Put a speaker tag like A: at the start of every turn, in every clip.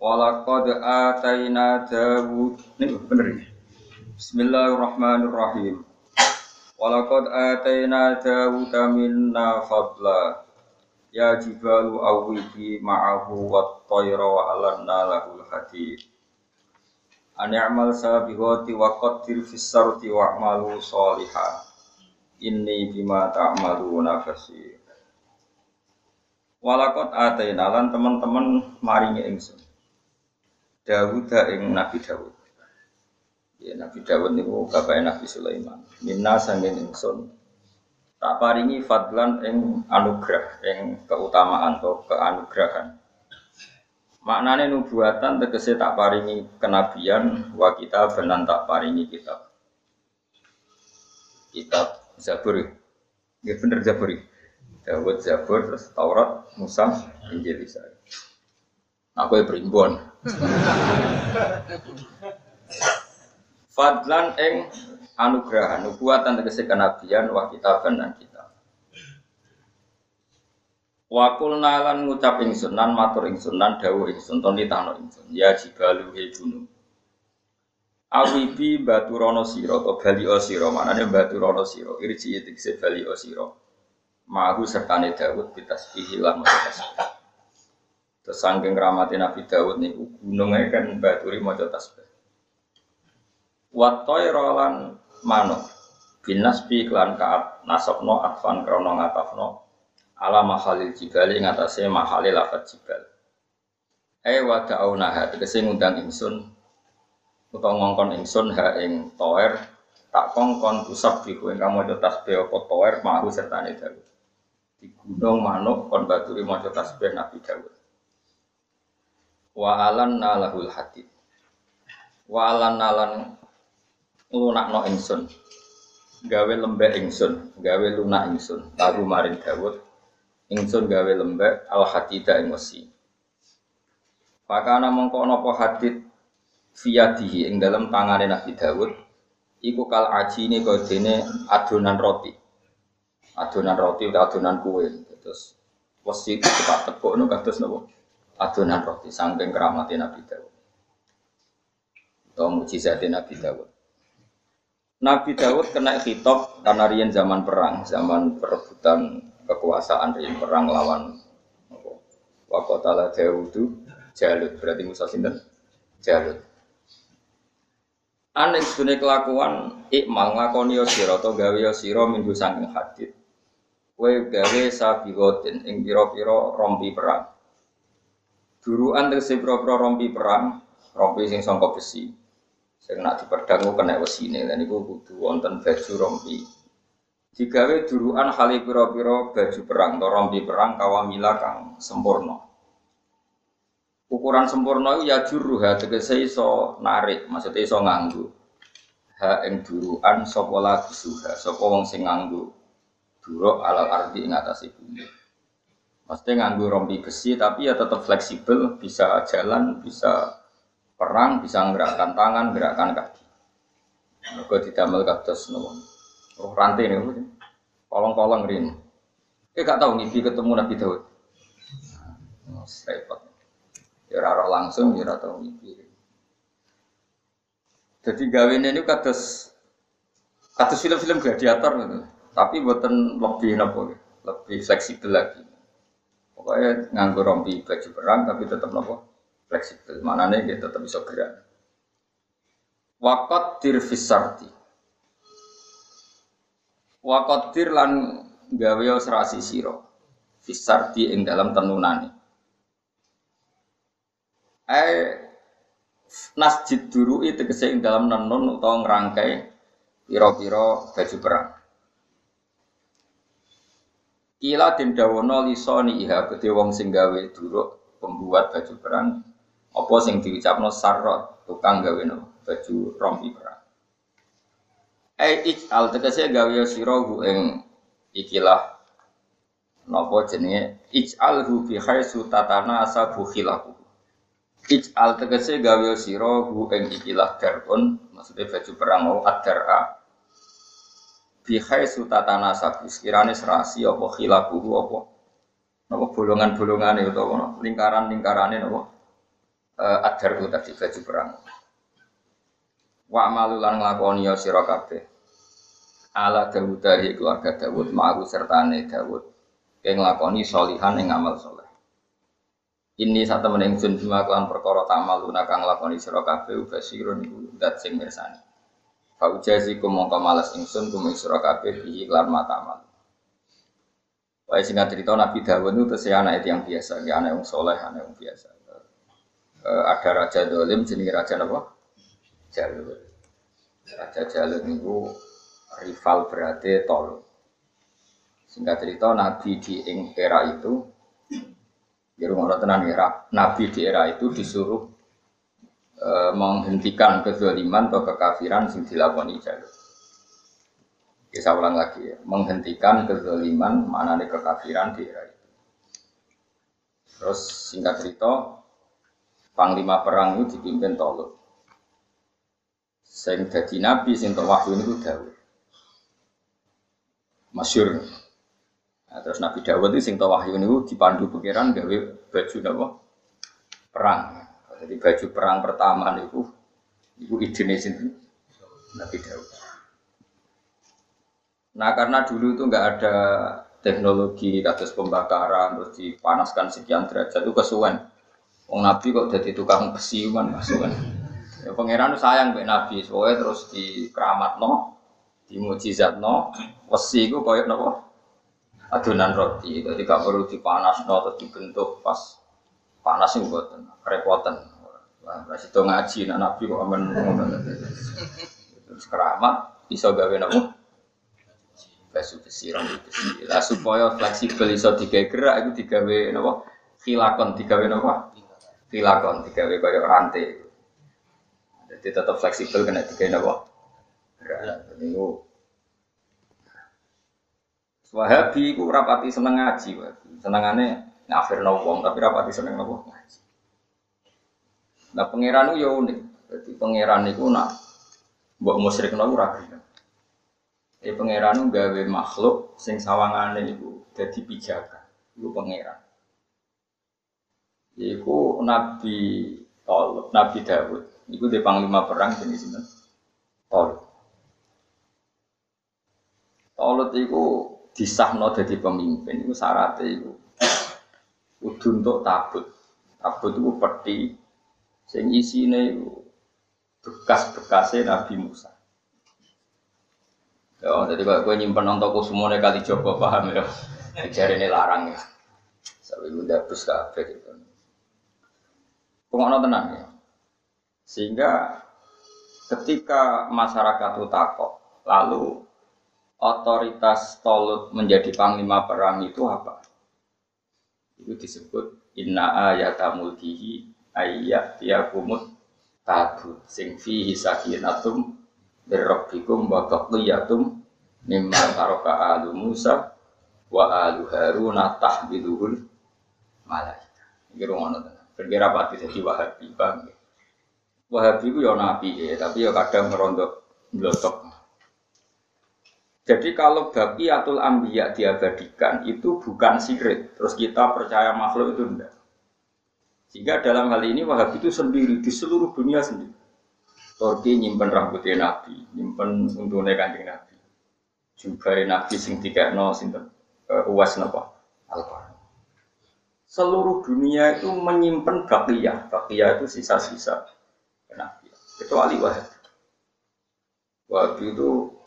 A: Walaqad ataina Dawud. Ini bener ini. Bismillahirrahmanirrahim. Walaqad ataina Dawud minna fadla. Ya jibalu awwibi ma'ahu wat tayra wa alanna lahul hadid. An ya'mal sabihati wa qaddir fis sarti wa'malu sholihan. Inni bima ta'maluna basir. Walakot ataina lan teman-teman maringi ingsun. Dawud ing Nabi Dawud. Ya Nabi Dawud niku bapak Nabi Sulaiman. Minna sangin ingsun. Tak paringi fadlan ing anugerah, ing keutamaan atau keanugerahan. Maknane nubuatan tegese tak paringi kenabian wa kita benan tak paringi kitab. Kitab Zabur. Ya bener Zabur. Dawud Zabur terus Taurat, Musa, Injil Isa. Aku ya berimbon. Fadlan ing anugerah, nubuatan tegese kenabian wa kitaban dan kitab. Wa qulna lan ngucap ingsun lan matur ingsun lan dawuh ingsun ton ditano ingsun ya jibalu he gunung. Awibi batu rono siro atau bali osiro manane batu rono siro irji itikse bali osiro mahu sertane Dawud bitasbihi lan tasbih. Saking ramati Nabi Dawud niku gunungnya kan baturi maca tasbih. Watoy rolan manuk binasbi klan kaat nasabno atfan krono ngatafno ala mahalil jibali ngatasé mahalil lafat jibal. Eh wa da'aunaha tegese ngundang ingsun utawa ngongkon ingsun ha ing toer tak kongkon tusab biku ing kamu maca tasbih apa toer mahu sertane Dawud. Di gunung manuk kon baturi maca tasbih Nabi Dawud. Wa alan nalahul hadid. Wa alan nalan lunakno ingsun. Gawe lembek ingsun, gawe lunak ingsun. Lagu maring Dawud. Ingsun gawe lembek al hadida ing wesi. Pakana mongko napa hadid fiyadihi ing dalam tangane Nabi Dawud iku kal aji ini kau dene adonan roti adonan roti atau adonan kue terus wesi cepat tepuk nu kados nopo adonan roti saking keramatnya Nabi Dawud. Atau mujizatnya Nabi Dawud. Nabi Dawud kena hitop karena rian zaman perang zaman perebutan kekuasaan rian perang lawan Wakotala Dawudu Jalut. Berarti Musa Sinten? Jalut. Aneh sedune kelakuan ikmal ngakoni yo sira to gawe yo sira minggu saking hadit. Kowe gawe sabigotin ing pira-pira rompi perang. Duruan tegese pira-pira rompi perang, rompi sing sangka besi. Sing nak dipedhang kena wesine lan iku kudu wonten baju rompi. Digawe duruan hale pira-pira baju perang to rompi perang kawamila kang sempurna. ukuran sempurna itu ya juruha tegese iso narik maksudnya iso nganggu ha ing duruan sapa lagi suha sapa wong sing nganggu duruk alal ardi ing atas bumi Maksudnya nganggu rompi besi tapi ya tetap fleksibel, bisa jalan, bisa perang, bisa menggerakkan tangan, gerakan kaki. Mereka didamel kados nopo. Oh, rantai nih, kolong-kolong rin. Eh gak tahu ngipi ketemu Nabi Daud. Nah, repot. Ya ora langsung ya tau mikir. Jadi gawe ini kados kados film-film gladiator gitu. Tapi buatan lebih nopo lebih fleksibel lagi. Pokoknya nganggo rompi baju perang tapi tetap nopo fleksibel. Mana gitu tetap bisa gerak. Wakot tirfisarti. Wakot tir lan gawe serasi siro. Fisarti ing dalam tenunane eh nasjid duru itu kesing dalam nenun atau ngerangkai piro-piro baju perang. Kila tim dawono lisoni iha gede wong sing gawe duruk pembuat baju perang Apa sing diucapno sarrot tukang gawe no baju rompi perang. Eh al tegese gawe sira ing ikilah napa jenenge ij'alhu fi haitsu tatana asabu khilahu. Ij'al tegese gawe sira hu ing ikilah darun maksudnya baju perang mau adara fi haitsu tatana asabu sekirane serasi apa khilahu apa napa bolongan-bolongane utawa lingkaran-lingkarane napa uh, adar tadi baju perang. Wa malulan nglakoni ya sira kabeh. Ala Dawud dari keluarga Dawud ma'ahu sertane Dawud yang nglakoni solihan yang amal soleh. Ini saat temen ingsun bima kelan perkara tamaluna kang nglakoni sira kabeh ubasirun iku dat sing mirsani. Fa ujazi mongko males ingsun kum sira kabeh bihi lan mata amal. Wae singkat cerita Nabi Dawud itu tesih anak yang biasa, ya anak yang soleh, anak yang biasa. E, ada raja dolim jenis raja apa? Jalur. Raja Jalur itu rival berarti tol. Singkat cerita Nabi di era itu di rumah tenan era Nabi di era itu disuruh e, menghentikan kezaliman atau kekafiran yang dilakoni jalur. Bisa ulang lagi ya, menghentikan kezaliman mana kekafiran di era itu. Terus singkat cerita, panglima perang itu dipimpin Tolut. Sing dadi nabi sing wahyu niku Daud. Masyur. Nah, terus Nabi Dawud itu sing wahyu niku dipandu pikiran gawe baju napa? Perang. Jadi baju perang pertama niku iku idene sinten? Nabi Dawud. Nah karena dulu itu nggak ada teknologi kasus pembakaran terus dipanaskan sekian derajat itu kesuwen. Wong Nabi kok jadi tukang besi kan masukan. Ya pangeran sayang mbek Nabi, soalnya terus di keramat no, di mujizat no, besi itu koyok nopo adonan roti, jadi gak perlu dipanas no atau dibentuk pas panas itu buat. Wah, berarti itu ngaji, nah Nabi kok aman Terus keramat, bisa gawe nopo baju besi, rambut besi. Lah supaya fleksibel iso digawe gerak itu digawe nopo khilakon digawe nopo khilakon digawe kaya rantai. Jadi tetap fleksibel kena digawe nopo gerak. Niku Wahabi ku rapati seneng ngaji, senengane ngafirno wong tapi rapati seneng nopo ngaji. Nah pangeran itu ya unik, jadi pangeran itu nak buat musyrik nopo ragu. Eh pangeran itu gawe makhluk sing sawangane itu jadi pijakan, itu pangeran. Iku Nabi Tol, Nabi Dawud, iku di panglima perang jenis ini. Tol. Tolut iku disahno jadi pemimpin itu syaratnya itu kudu untuk tabut tabut itu sing isine itu bekas-bekasnya Nabi Musa Ya, jadi kalau gue nyimpen untuk semuanya kali coba paham ya. Cari ini larang ya. Sampai gue dapus kafe gitu. Pengono tenang ya. Sehingga ketika masyarakat itu takut, lalu otoritas Tolut menjadi panglima perang itu apa? Itu disebut inna ayata mulkihi ayat tiakumut tabut sing fihi sakinatum birrabbikum wa baqiyatum mimma taraka alu Musa wa alu Haruna tahbiduhul malaika. Iki rumono tenan. Kira pati dadi Wahabi, paham Wahabi ku ya nabi ya, tapi ya kadang merondok blotok jadi kalau baqiyatul ambiya diabadikan itu bukan sirik, terus kita percaya makhluk itu enggak. Sehingga dalam hal ini Wahabi itu sendiri di seluruh dunia sendiri. Turki nyimpen rambutnya Nabi, nyimpen untungnya kanjeng Nabi. Juga Nabi sing tiga no sinten uh, uas napa al Seluruh dunia itu menyimpan bakiyah, bakiyah itu sisa-sisa Nabi. Kecuali Wahabi. Wahabi itu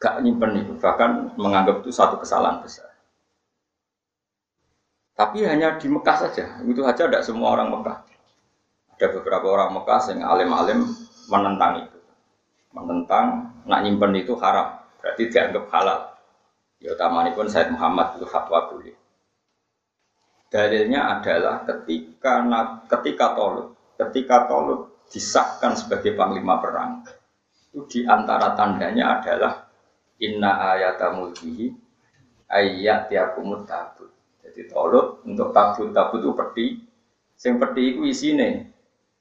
A: gak nyimpen itu, bahkan menganggap itu satu kesalahan besar. Tapi hanya di Mekah saja, itu saja tidak semua orang Mekah. Ada beberapa orang Mekah yang alim-alim menentang itu. Menentang, nak nyimpen itu haram, berarti dianggap halal. Ya utamanya pun Said Muhammad itu fatwa boleh. Dalilnya adalah ketika ketika Tolut ketika Tolut disahkan sebagai panglima perang, itu di antara tandanya adalah inna ayatamulkihi ayat tiakumut tabut. Jadi Tolut untuk tabut tabut itu peti, sing peti itu isine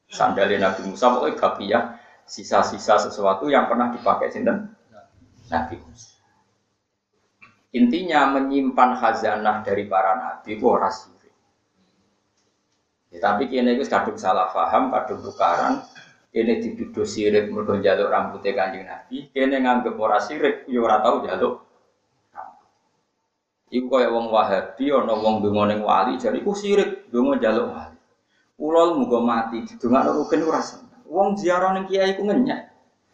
A: sandalnya Nabi Musa pokoknya bakiyah sisa-sisa sesuatu yang pernah dipakai sinten Nabi Musa. Intinya menyimpan khazanah dari para nabi itu orang. Ya, tapi kini itu kadung salah paham, kadung tukaran. Ini dituduh sirik mergo jaluk rambutnya kanjeng Nabi. Kini nganggep orang sirik, ya ora tahu jaluk. Iku kaya wong Wahabi ana wong donga ning wali jadi iku sirik donga jaluk wali. Kula muga mati didongakno rugen ora seneng. Wong ziarah ning kiai ku ngenyak.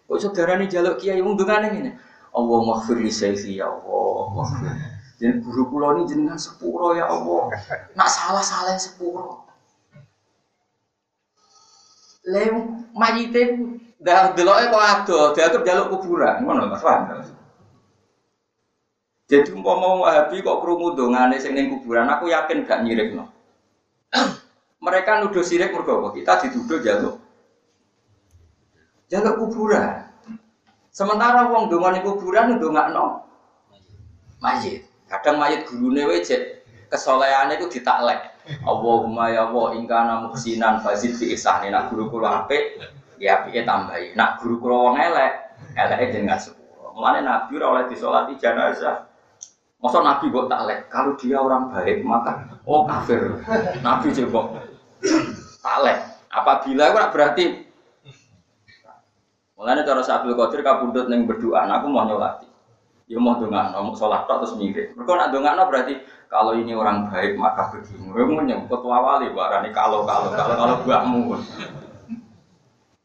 A: Kok saudarane jaluk kiai wong dongane ngene. Allah maghfir li sayfi ya Allah. Jadi guru kula ini jenengan sepuro ya Allah. Nak salah salah sepuro. Lem mayite dah deloke kok ado, dianggap jaluk kuburan, ngono Mas paham. Jadi umpama Wahabi kok krungu dongane sing ning kuburan, aku yakin gak nyirikno. Mereka nuduh sirik mergo apa? Kita dituduh jaluk jaluk kuburan. Sementara wong donga ning kuburan ndongakno mayit. Kadang mayit gurune wae cek kesolehane iku ditaklek. Allahumma ya Allah ingkana muhsinan fazid fi ihsani. Nak guru kula apik, ya apike tambahi. Nak guru kula wong elek, eleke jenengan sepuro. Mulane Nabi ora oleh disolati jenazah. Masa Nabi kok taklek? Kalau dia orang baik maka oh kafir. Nabi coba taklek. Apabila itu berarti Mulanya cara Abdul Qadir kabundut neng berdoa, aku mau nyolati. Ya mau dengar, mau sholat terus mirip. Mereka nak berarti kalau ini orang baik maka begini. Gue mau nyebut wali, barani kalau kalau kalau kalau buahmu.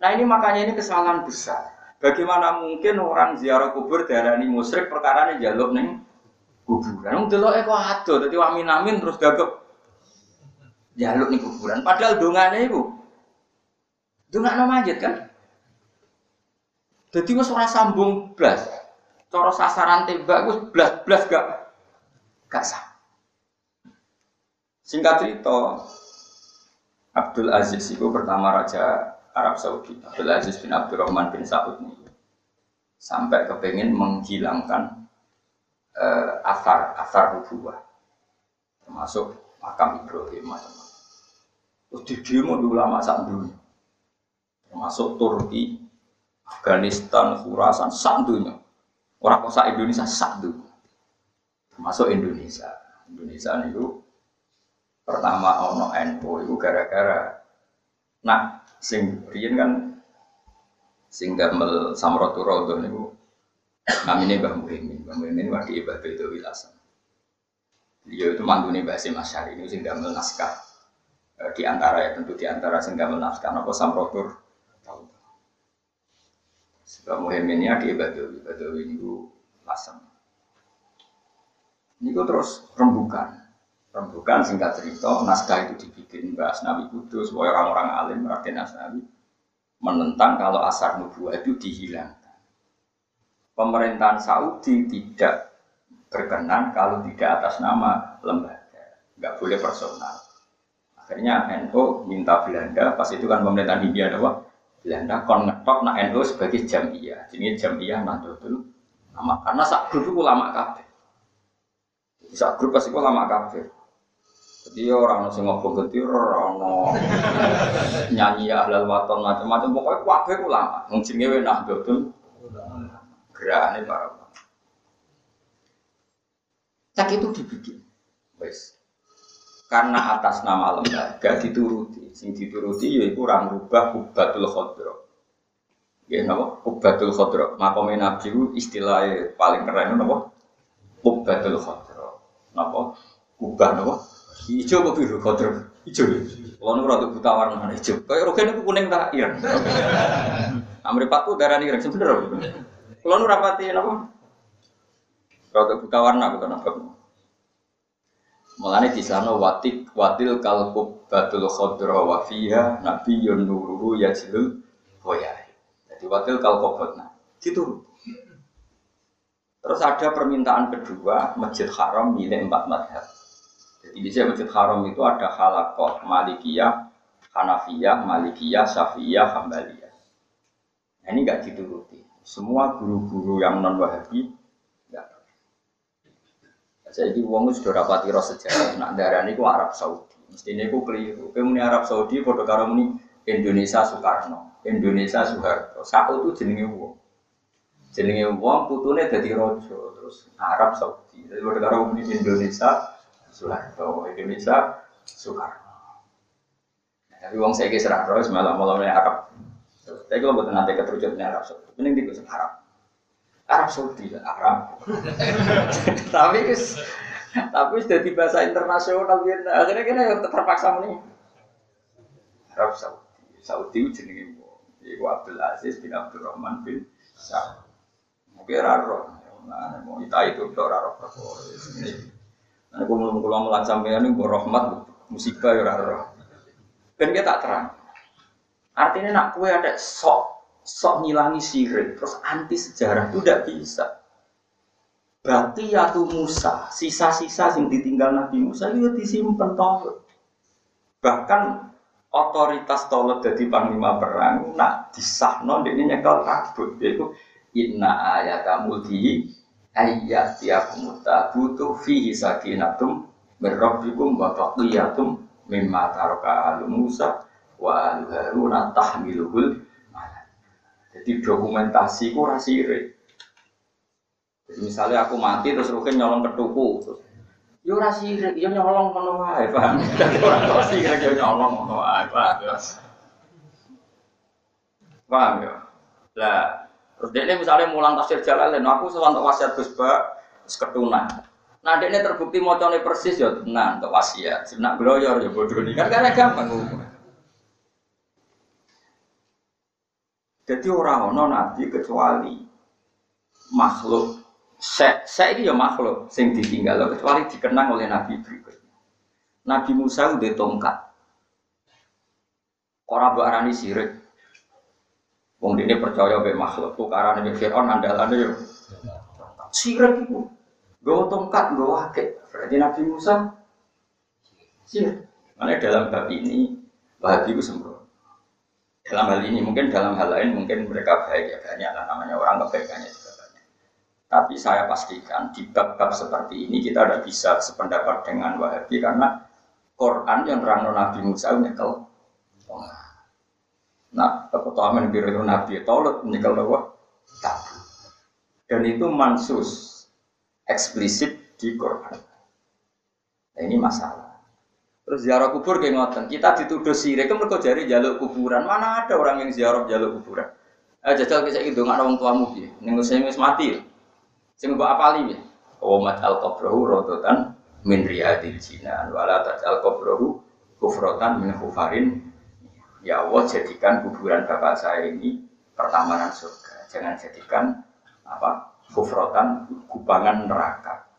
A: Nah ini makanya ini kesalahan besar. Bagaimana mungkin orang ziarah kubur darah ini musyrik perkara ini jaluk neng kuburan. Nung dulu eko ado, jadi wamin amin terus gagap jaluk nih kuburan. Padahal dongane itu, dongane majid kan? Jadi wis ora sambung blas. Cara sasaran tembak wis blas-blas gak gak sah. Singkat cerita, Abdul Aziz itu pertama raja Arab Saudi. Abdul Aziz bin Abdurrahman bin Saud ini sampai kepengen menghilangkan uh, asar asar nubuah termasuk makam Ibrahim macam-macam. Terus di demo di ulama dunia, termasuk Turki, Afghanistan, Khurasan, sak. Orang kosa Indonesia sak dunia. Termasuk Indonesia. Indonesia itu pertama ono NU itu gara-gara nah sing riyen kan sing gamel samratu raudhah niku namine Mbah Muhyiddin. Mbah Muhyiddin wadi Mbah Bedo Wilasan. Beliau itu mantune Mbah Hasim Asy'ari ini sing gamel naskah. E, di antara ya tentu di antara sing gamel naskah napa samratur Sebab muhimminnya di Badawi, Badawi itu lasem. Ini terus rembukan. Rembukan singkat cerita, naskah itu dibikin Mbak Asnawi Kudus, supaya orang-orang alim Raden Asnawi menentang kalau asar nubuah itu dihilangkan. Pemerintahan Saudi tidak berkenan kalau tidak atas nama lembaga, nggak boleh personal. Akhirnya NU minta Belanda, pas itu kan pemerintahan India ada Belanda kon ngetok nak NU sebagai jamiah. Jadi jamiah Nahdlatul nama karena sak grup itu ulama kafir. Sak grup pasti ulama kafir. Jadi orang nasi ngobong getir, orang nyanyi ahlal waton macam-macam. Pokoknya kafir ulama. Mungkin gue Nahdlatul gerakan para ulama. Cak itu dibikin. Wes karena atas nama lembaga dituruti. Sing dituruti yaitu orang rubah kubatul khodro ya napa? Kubatul khodro makome nabi itu istilahnya paling keren napa? Kubatul khodro napa? Kubah napa? Hijau apa biru khodro hijau kalau nu rada buta warna hijau kayak rogen itu kuning tak iya. Amripatku darah nih sebenernya kalau nu rapati napa? Rada buta warna bukan apa Mulane di sana watik watil kalkub batul khodro wa fiha nabiyyun nuruhu yajlul hoyai. Jadi watil kalkobotna gitu. Terus ada permintaan kedua Masjid Haram milik empat madhab. Jadi di Masjid Haram itu ada halakoh Malikiyah, Hanafiyah, Malikiyah, Syafi'iyah, Hambaliyah. Nah, ini nggak dituruti. Semua guru-guru yang non Wahabi. Saya ini uang sudah rapati roh sejarah. Nak darah ini Arab Saudi. Mestinya aku keliru. Kemudian Arab Saudi, foto karo ini Indonesia Soekarno, Indonesia Soeharto. Satu itu jenenge uang. Jenenge uang putune jadi rojo. Terus Arab Saudi. Jadi foto karo ini Indonesia Soeharto, Indonesia Soekarno. Tapi uang saya kisah roh, malah malam Arab. Tapi kalau buat nanti keterucut Arab Saudi, ini di Arab. Arab Saudi, Arab. tapi kes, tapi sudah di bahasa internasional, akhirnya kita yang terpaksa nih. Arab Saudi, Saudi jenenge. Iku Abdul Aziz bin Abdul Rahman bin Saud. Mungkin raro, nah mau kita itu udah raro perkara. Nah, aku mau mulai mulan sampean ini rahmat musibah ya raro. Dan dia tak terang. Artinya nak kue ada sok sok ngilangi sirik terus anti sejarah itu tidak bisa. Berarti ya tuh Musa, sisa-sisa yang ditinggal Nabi Musa itu disimpan toh. Bahkan otoritas tolot jadi panglima perang nak disahno ini nyekel kabut yaitu inna ayata di ayat tiakum tabutu fihi sakinatum berrabbikum wa taqiyatum mimma Musa wa Harun tahmiluhul jadi dokumentasi ku rasire jadi misalnya aku mati terus Rukin nyolong ketuku. Yo rasire yo nyolong ngono wae paham dadi ora sirik yo nyolong ngono wae yo paham yo lah terus dia misalnya mulang tafsir jalan aku sewantok wasiat Gus Bak ketunan. Nah, ini terbukti mocone persis ya tenang untuk wasiat. Sebenarnya gloyor ya bodoh. Ini kan karena gampang Jadi orang ono nabi kecuali makhluk. Saya, ini ya makhluk sing ditinggal kecuali dikenang oleh nabi berikutnya. Nabi Musa udah tongkat. Orang berani sirik. Wong ini percaya be makhluk. Tukaran be Fir'aun andalannya yo. Sirik itu. Gue tongkat, gue wakil. Berarti Nabi Musa sih. Karena dalam bab ini Wahabi itu sembrono. Dalam hal ini mungkin dalam hal lain mungkin mereka baik ya banyak lah namanya orang kebaikannya juga banyak. Tapi saya pastikan di bab-bab seperti ini kita tidak bisa sependapat dengan Wahabi karena Quran yang terang Nabi Musa nyekel Nah, keutamaan biru Nabi Taulat nyekel bahwa tabu. Dan itu mansus eksplisit di Quran. Nah, ini masalah. Terus ziarah kubur kayak ngoten. Kita dituduh sirik kan mereka jari jaluk kuburan. Mana ada orang yang ziarah jaluk kuburan? Eh jajal kisah itu nggak orang tuamu ya. Nengok saya mati ya. Sing mbok apali ya. Wamat al qabrahu rototan min riyadil jinan wala al qabrahu kufrotan min hufarin ya Allah jadikan kuburan bapak saya ini pertamanan surga jangan jadikan apa kufrotan kubangan neraka.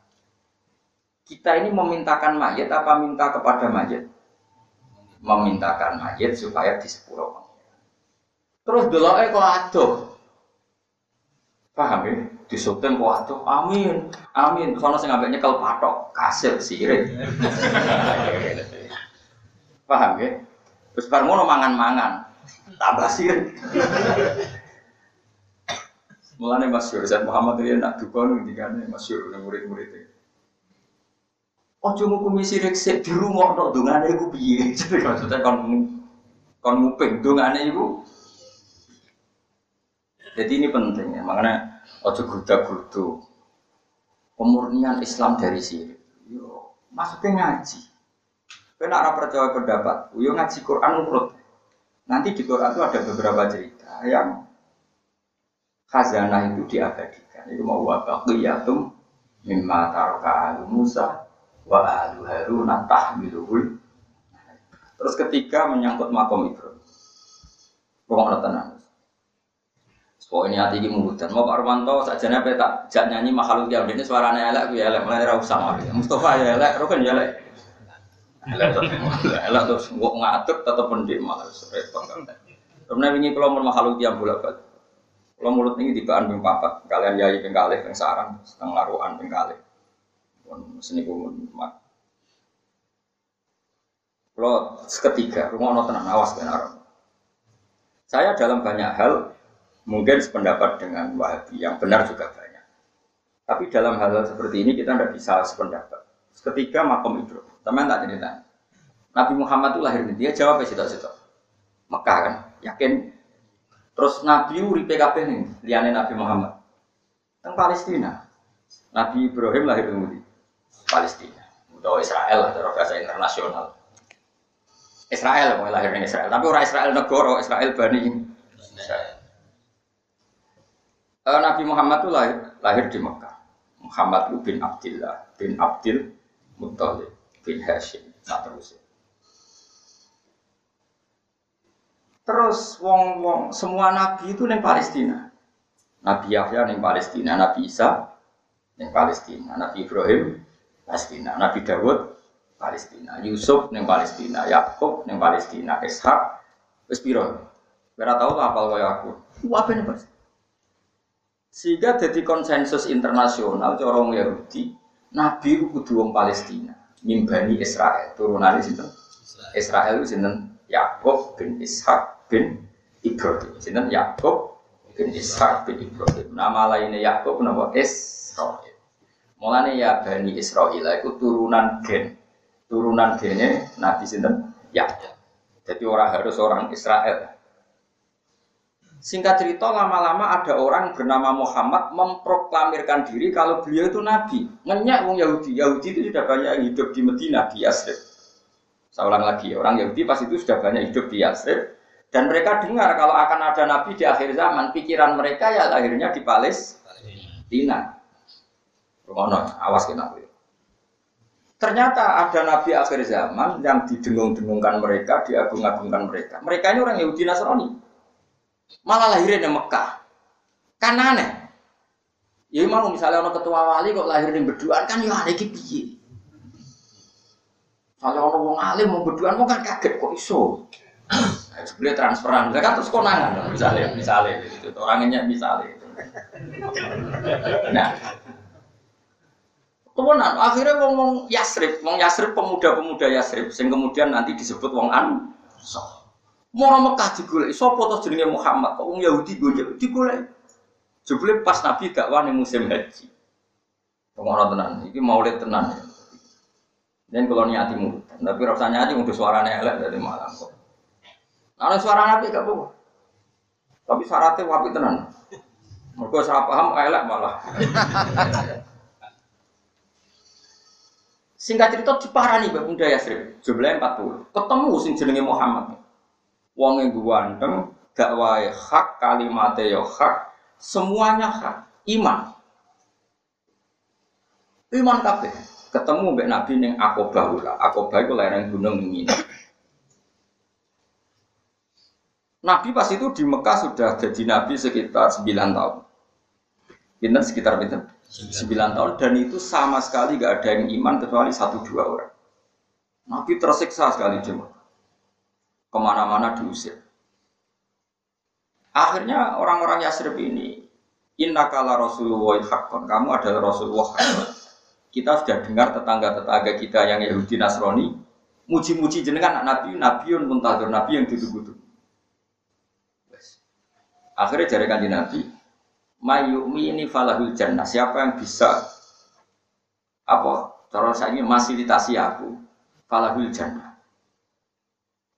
A: Kita ini memintakan mayat apa minta kepada mayat? Memintakan mayat supaya disepuro. Terus eh kok aduh. Paham ya? Disukten kok aduh. Amin. Amin. Soalnya saya ngambil nyekel patok. Kasir sirik. Paham ya? Terus baru mangan-mangan. Tambah sirik. Mulane masyhur Zaid Muhammad itu nak duka ning dikane masyhur ning murid-murid Ojo ngukumi sirik sik dirungokno dongane iku piye. Jadi maksudnya kon kon nguping dongane iku. Jadi ini penting ya, makanya ojo gruda-grudu. Pemurnian Islam dari sirik. Yo, maksudnya ngaji. Kena arah percaya pendapat, yo ngaji Quran urut. Nanti di Quran itu ada beberapa cerita yang khazanah itu diabadikan. Itu mau wa baqiyatum mimma taraka Musa wa alu Harun tahmiluhul. Terus ketiga menyangkut makom Ibrahim. Pokoknya tenang. Oh ini hati ini mulutan. Mau Pak Romanto saja nih tak jak nyanyi makhluk yang ini suaranya elek, gue elek, mulai rau sama. Mustafa ya elek, Rukin ya elek. Elek terus, gua ngatur tetap pendik malah repot kan. Karena ini kalau mau makhluk yang bolak balik. Kalau mulut ini tiba ping papat, kalian yai ping kalih ping sarang, setengah laruan ping Pun seni kumun mak. Kalau ketiga, rumah no tenang awas benar. Saya dalam banyak hal mungkin sependapat dengan Wahabi yang benar juga banyak. Tapi dalam hal, hal seperti ini kita tidak bisa sependapat. Ketiga makom Ibrahim, teman tak cerita. Nabi Muhammad itu lahir di dia jawab ya situ Mekah kan, yakin. Terus Nabi uri PKP nih, liane Nabi Muhammad. Teng Palestina. Nabi Ibrahim lahir di Palestina. Atau Israel lah, bahasa internasional. Israel, mau lahir Israel. Tapi orang Israel negara, Israel bani Israel. Uh, Nabi Muhammad itu lahir, lahir di Mekah. Muhammad bin Abdullah bin Abdul Muttalib bin Hashim. Nah terus. Terus wong wong semua nabi itu neng Palestina. Nabi Yahya neng Palestina, Nabi Isa neng Palestina, Nabi Ibrahim Palestina, Nabi Dawud Palestina, Yusuf neng Palestina, Yakub neng Palestina, Ishak wis piro? Ora tau apa kaya aku. Apa nih? Sehingga jadi konsensus internasional corong Yahudi, Nabi itu kudu wong Palestina, mimbani Israel, turunan sinten? Israel itu sinten? Yakub bin Ishak bin Ibrahim. Sinten? Yakub bin Ishak bin Ibrahim. Nama lainnya Yakub nama Israel. Mulane ya Bani Israel itu turunan gen turunan gene Nabi sinten ya jadi orang harus orang Israel Singkat cerita, lama-lama ada orang bernama Muhammad memproklamirkan diri kalau beliau itu nabi. Ngenyak wong Yahudi. Yahudi itu sudah banyak hidup di Medina, di Yasrib. Saya ulang lagi, orang Yahudi pas itu sudah banyak hidup di Yasrib. Dan mereka dengar kalau akan ada nabi di akhir zaman. Pikiran mereka ya lahirnya di Palestina. Rumah awas kita. Ternyata ada nabi akhir zaman yang didengung-dengungkan mereka, diagung-agungkan mereka. Mereka ini orang Yahudi Nasrani. Malah lahirnya di Mekah. Kan aneh. Ya mau misalnya orang ketua wali kok lahir di berduaan kan ya aneh piye. Kalau orang wong alim mau berduaan mau kan kaget kok iso. Nah, sebenarnya transferan, kan terus konangan misalnya, misalnya itu orangnya misalnya. Nah, Kemudian akhirnya wong wong Yasrib, wong Yasrib pemuda-pemuda Yasrib, sing kemudian nanti disebut wong So, Mau Mekah digolek, sapa to jenenge Muhammad, kok wong Yahudi gue digolek. Jebule pas Nabi dakwah ning musim haji. Pengono tenan, iki maulid tenan. Dan kalau niati mulut, tapi rasanya aja udah suaranya elek dari malam kok. Nah, suara Nabi gak apa Tapi syaratnya wapi tenan. Mereka salah paham elek malah. Singkat cerita diparani Mbak Bunda Yasrib, jumlahnya 40. Ketemu sing jenenge Muhammad. Wong yang ganteng, dakwah hak, kalimatnya ya hak, semuanya hak, iman. Iman kabeh. Ketemu Mbak Nabi ning Aqobah ula. Aqobah iku lereng gunung ini. Nabi pas itu di Mekah sudah jadi nabi sekitar 9 tahun. Pinten sekitar pinten? 9 tahun dan itu sama sekali gak ada yang iman kecuali satu dua orang. Nabi tersiksa sekali cuma ke mana-mana diusir. Akhirnya orang-orang Yasrib ini Inna kala Rasulullah hakon, kamu adalah Rasulullah hakon. Kita sudah dengar tetangga-tetangga kita yang Yahudi Nasrani muji-muji jenengan Nabi, Nabiun muntadur, Nabi yang ditunggu-tunggu. Akhirnya jari kanji Nabi, mayumi ini falahul jannah. Siapa yang bisa apa? Cara saya fasilitasi aku falahul jannah.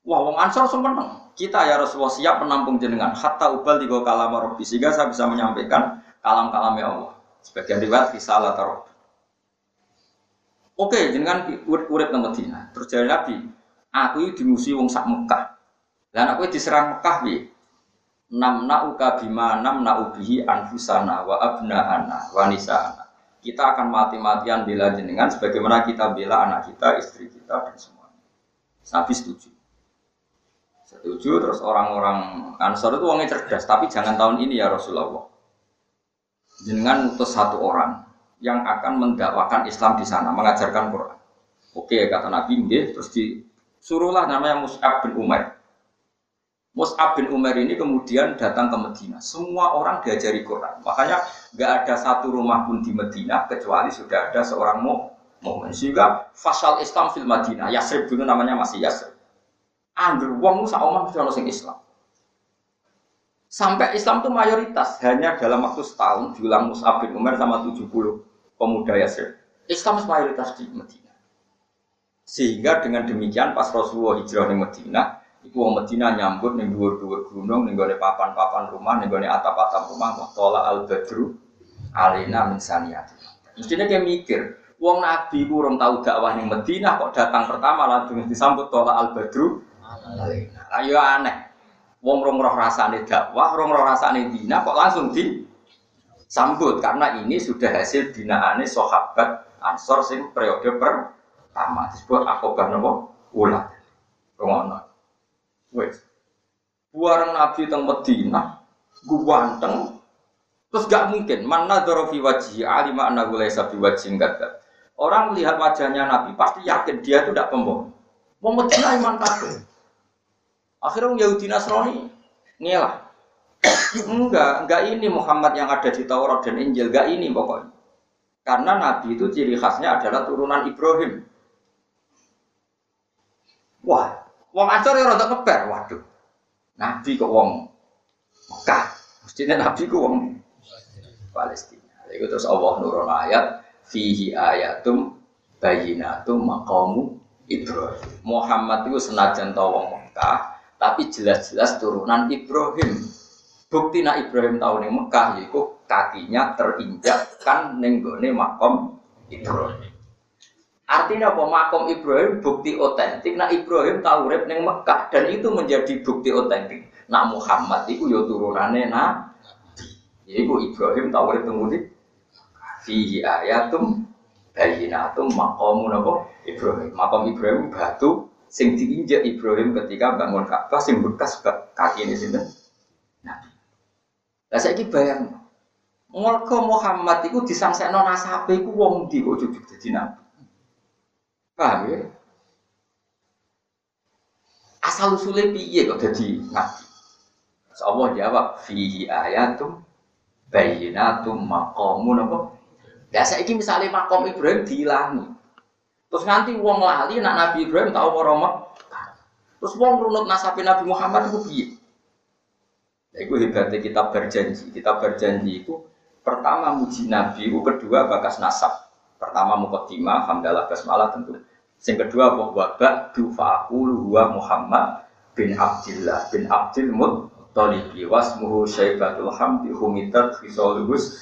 A: Wah, wong Ansor seneng. Kita ya Rasulullah siap menampung jenengan. Hatta ubal tiga kalam Rabbi sehingga saya bisa menyampaikan kalam-kalam ya Allah. Sebagian riwayat risalah taruh. Oke, jenengan urip nang Madinah. Terus jadi Nabi, aku dimusuhi wong sak Mekah. Dan aku diserang Mekah piye? Nam nauka bima nam naubihi anfusana wa abnaana wa nisana. Kita akan mati-matian bela jenengan sebagaimana kita bela anak kita, istri kita dan semuanya. Nabi setuju. Setuju terus orang-orang Ansor itu orangnya cerdas, tapi jangan tahun ini ya Rasulullah. Jenengan utus satu orang yang akan mendakwakan Islam di sana, mengajarkan Quran. Oke kata Nabi, terus disuruhlah namanya Mus'ab bin Umar Mus'ab bin Umar ini kemudian datang ke Medina. Semua orang diajari Quran. Makanya nggak ada satu rumah pun di Medina kecuali sudah ada seorang mukmin. Sehingga fasal Islam fil Madinah. Yasrib dulu namanya masih Yasrib. Angger wong sak omah ono sing Islam. Sampai Islam itu mayoritas hanya dalam waktu setahun diulang Mus'ab bin Umar sama 70 pemuda Yasir. Islam mayoritas di Medina. Sehingga dengan demikian pas Rasulullah hijrah di Medina, itu orang Medina nyambut dua dua gunung, nih gone papan-papan rumah, nih gone atap-atap rumah, tola al badru, alina min saniyati. Mestinya kayak mikir, Wong Nabi kurang tahu dakwah ning Medina kok datang pertama langsung disambut tola al badru. Alina. Ayo aneh. Wong rong roh rasane dakwah, rong roh rasane dina kok langsung di sambut karena ini sudah hasil binaane sahabat Ansor sing periode pertama disebut akobah nopo. Ngono. Wes. Buareng Nabi teng Medina, ganteng, terus gak mungkin mana dorofi wajhi alima anna laisa biwajhin kadzab. Orang melihat wajahnya Nabi pasti yakin dia itu tidak pembohong. Mau Medina iman kafir. Akhirnya Yahudi Nasrani ngelah. enggak, enggak ini Muhammad yang ada di Taurat dan Injil, enggak ini pokoknya. Karena Nabi itu ciri khasnya adalah turunan Ibrahim. Wah, wong Ansor ya rada keber, waduh. Nabi kok wong Mekah. Mestinya Nabi kok wong Palestina. Itu terus Allah nurun ayat fihi ayatum bayinatum maqamu Ibrahim. Muhammad itu senajan tau wong Mekah, tapi jelas-jelas turunan Ibrahim. Bukti nak Ibrahim tahu nih Mekah yaitu kakinya terinjak kan nenggone makom Ibrahim. Artinya apa? Makom Ibrahim bukti otentik. Nak Ibrahim tahu rep neng Mekah dan itu menjadi bukti otentik. Nak Muhammad itu yo turunannya nabi. Yaitu Ibrahim tahu rep tunggu Fihi ayatum bayinatum makomun apa Ibrahim. Makom Ibrahim batu sing diinjak Ibrahim ketika bangun Ka'bah sing bekas kaki ini sini. Nah, saya bayang, Mulka Muhammad itu disangsekno nasabe iku wong ndi kok dadi nabi. Paham ya? Asal usulnya piye kok dadi nabi? Allah jawab fihi ayatum bayyinatum maqamun apa? Ya saiki misalnya makom Ibrahim dihilangi. Terus nanti wong lali nak Nabi Ibrahim tahu mau Terus wong runut nasabe Nabi Muhammad itu piye? Itu hebatnya kita berjanji. Kita berjanji itu pertama muji Nabi, itu kedua bakas nasab. Pertama mukaddimah, hamdalah basmalah tentu. Yang kedua bahwa ba'du fa'akulu huwa Muhammad bin Abdillah bin Abdil Muttalibi wasmuhu syaibatul hamdi humitat fisolubus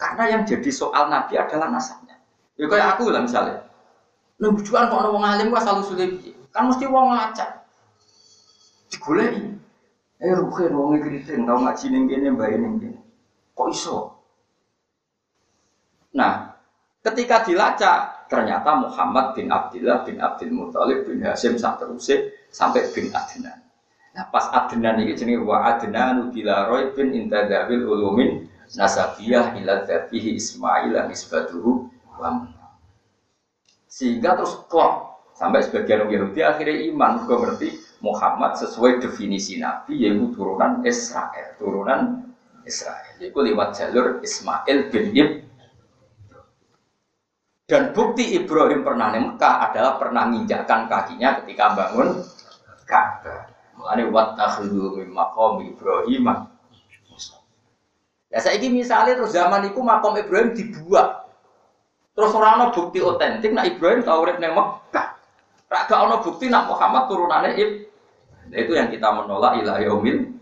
A: Karena yang jadi soal Nabi adalah nasabnya. Ya kayak aku lah misalnya. Nah, bujuan kok wong alim kok selalu sulit Kan mesti wong ngacak. Digoleki. Eh ruhe wong kriting tau ngaji ning kene mbae ning kene. Kok iso? Nah, ketika dilacak ternyata Muhammad bin Abdullah bin Abdul Muthalib bin Hasim sak terusé sampai bin Adnan. Nah, pas Adnan iki jenenge wa Adnan bila roy bin intadawil ulumin nasabiyah ila dzatihi Ismail nisbatuhu wa sehingga terus klop sampai sebagian orang Yahudi akhirnya iman gue ngerti Muhammad sesuai definisi Nabi yaitu turunan Israel, turunan Israel. Yaitu lewat jalur Ismail bin Ib. Dan bukti Ibrahim pernah di Mekah adalah pernah menginjakkan kakinya ketika bangun Ka'bah. Mulane wat takhudhu min maqam Ibrahim. Ya saya ini misalnya terus zaman itu makom Ibrahim dibuat Terus orang ada bukti otentik nak Ibrahim tahu urip neng Mekah. Rak gak ono bukti nak Muhammad turunannya Ib. Nah, itu yang kita menolak ilah yaumil.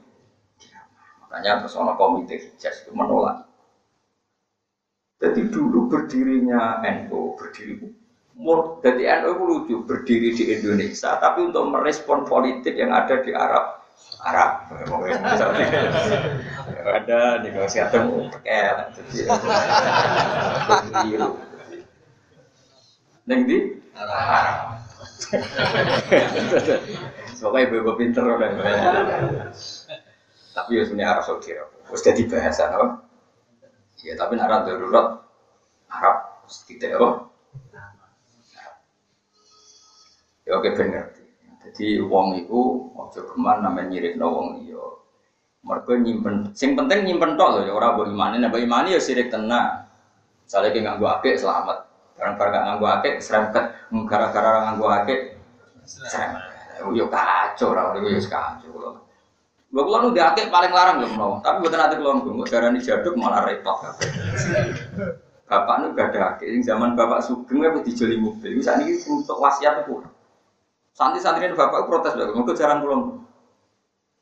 A: Makanya terus ono komite hijaz itu menolak. Jadi dulu berdirinya NU berdiri jadi NU itu lucu berdiri di Indonesia, tapi untuk merespon politik yang ada di Arab, Arab, ada negosiasi pakai, jadi Neng di? Arab. Soalnya ibu-ibu pinter kan. Tapi ya sebenarnya Arab Saudi. Terus jadi bahasa apa? Ya tapi Arab darurat Arab tidak apa? Ya oke bener. Jadi uang itu waktu ke mana namanya nyirik no wong iyo. Mereka nyimpen, sing penting nyimpen tok loh ya orang bawa imani, nah bawa imani ya sirik tenang. Soalnya kayak nggak gua selamat. Barang barang nganggo akeh serempet, gara-gara nganggo akeh serempet. Yo kacau ora yo kacau kula. Lha kula nu diake paling larang yo menawa, tapi mboten ate kula nggo darani jaduk malah repot. Bapak nu gak ada sing zaman bapak sugeng wis dijoli mobil. Wis sakniki untuk wasiat itu. Santri-santri bapak protes lho, mergo jarang kula.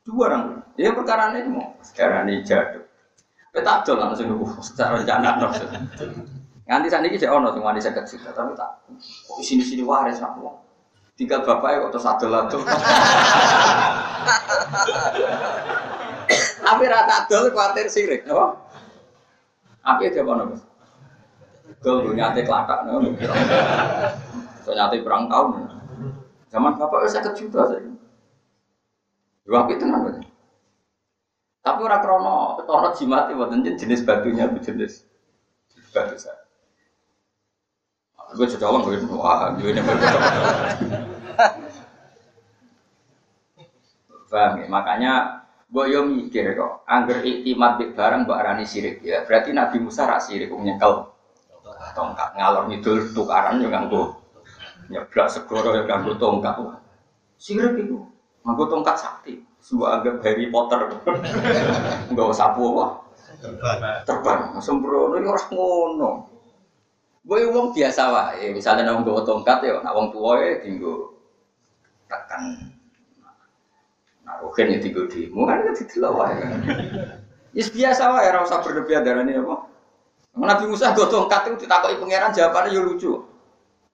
A: Dua orang. Ya perkara ini mau sekarang ini jaduk. Kita adol langsung nunggu secara rencana. Nganti saat ini saya ono semua di sekat juta, tapi tak. Kok sini sini waris aku. Tinggal bapaknya kok terus adol adol. Tapi rata adol khawatir sirik, no? Apa dia apa nopo? Dol gue nyate kelatak, no? So nyate perang tahun. Zaman bapak saya sekat juta saya. Dua itu namanya. Tapi orang krono ketoro jimat itu jenis batunya itu jenis batu saya. Gue orang gue wah gue ini ya? Makanya gue yo mikir kok, angger iktimat di barang mbak Rani sirik ya. Berarti Nabi Musa rak sirik nyekel tongkat ngalor ngidul tukaran yo nganggo nyeblak segoro yo nganggo tongkat. Sirik itu nganggo tongkat sakti. Sebuah anggap Harry Potter. Enggak sapu apa? Terbang. Sembrono yo ora ngono. Gue wong biasa wae, misalnya nang nggawa tongkat ya, nak wong tuwa ya tinggo tekan. Nah, oke nih tinggo demo kan itu didelok wae. Yes biasa wae, ora usah berlebihan darane apa. Nabi Musa nggo tongkat itu ditakoki pangeran jawabannya yo lucu.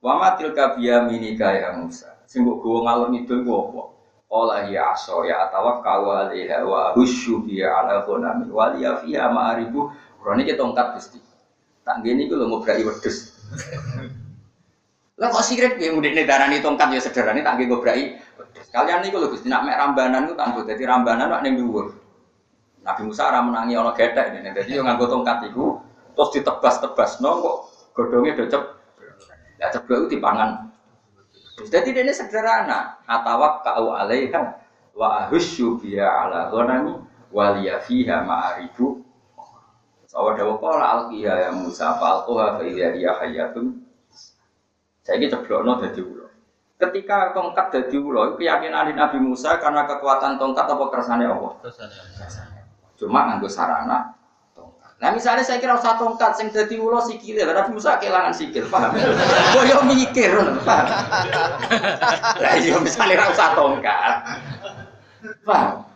A: Wa matil kabiya minika ya Musa. Sing mbok gowo ngalor ngidul ku apa? Ya aso ya atawakkalu alaiha wa husyu biya ala ghanami wa liya fiha ma'aribu. Ora niki tongkat Gusti. Tak gini gue mau berani wedus. Lah kok sirik ya mudik nih darani tongkat ya sederhana tak gue berani wedus. Kalian nih kalau gusti nak mek rambanan gue tangguh jadi rambanan nak neng. Nabi Musa ora menangi ana gethek ini. Dadi yo nganggo tongkat iku terus ditebas-tebas no kok godhonge do cep. Ya ceblok itu dipangan. Jadi ini sederhana. Atawak kau alaiha wa ahusyu biya ala ghanami waliya fiha ma'aribu Sawa dawa kala alqiya ya Musa fa alquha fa idza hiya hayatun. Saiki ceblokno dadi ulo. Ketika tongkat dadi ulo, keyakinan Nabi Musa karena kekuatan tongkat apa kersane Allah? Cuma nganggo sarana tongkat. Nah misalnya saya kira usah tongkat sing dadi ulo sikile, Nabi Musa kehilangan sikil, paham? Kok yo mikir, paham? Lah iya misalnya ora usah tongkat. Paham?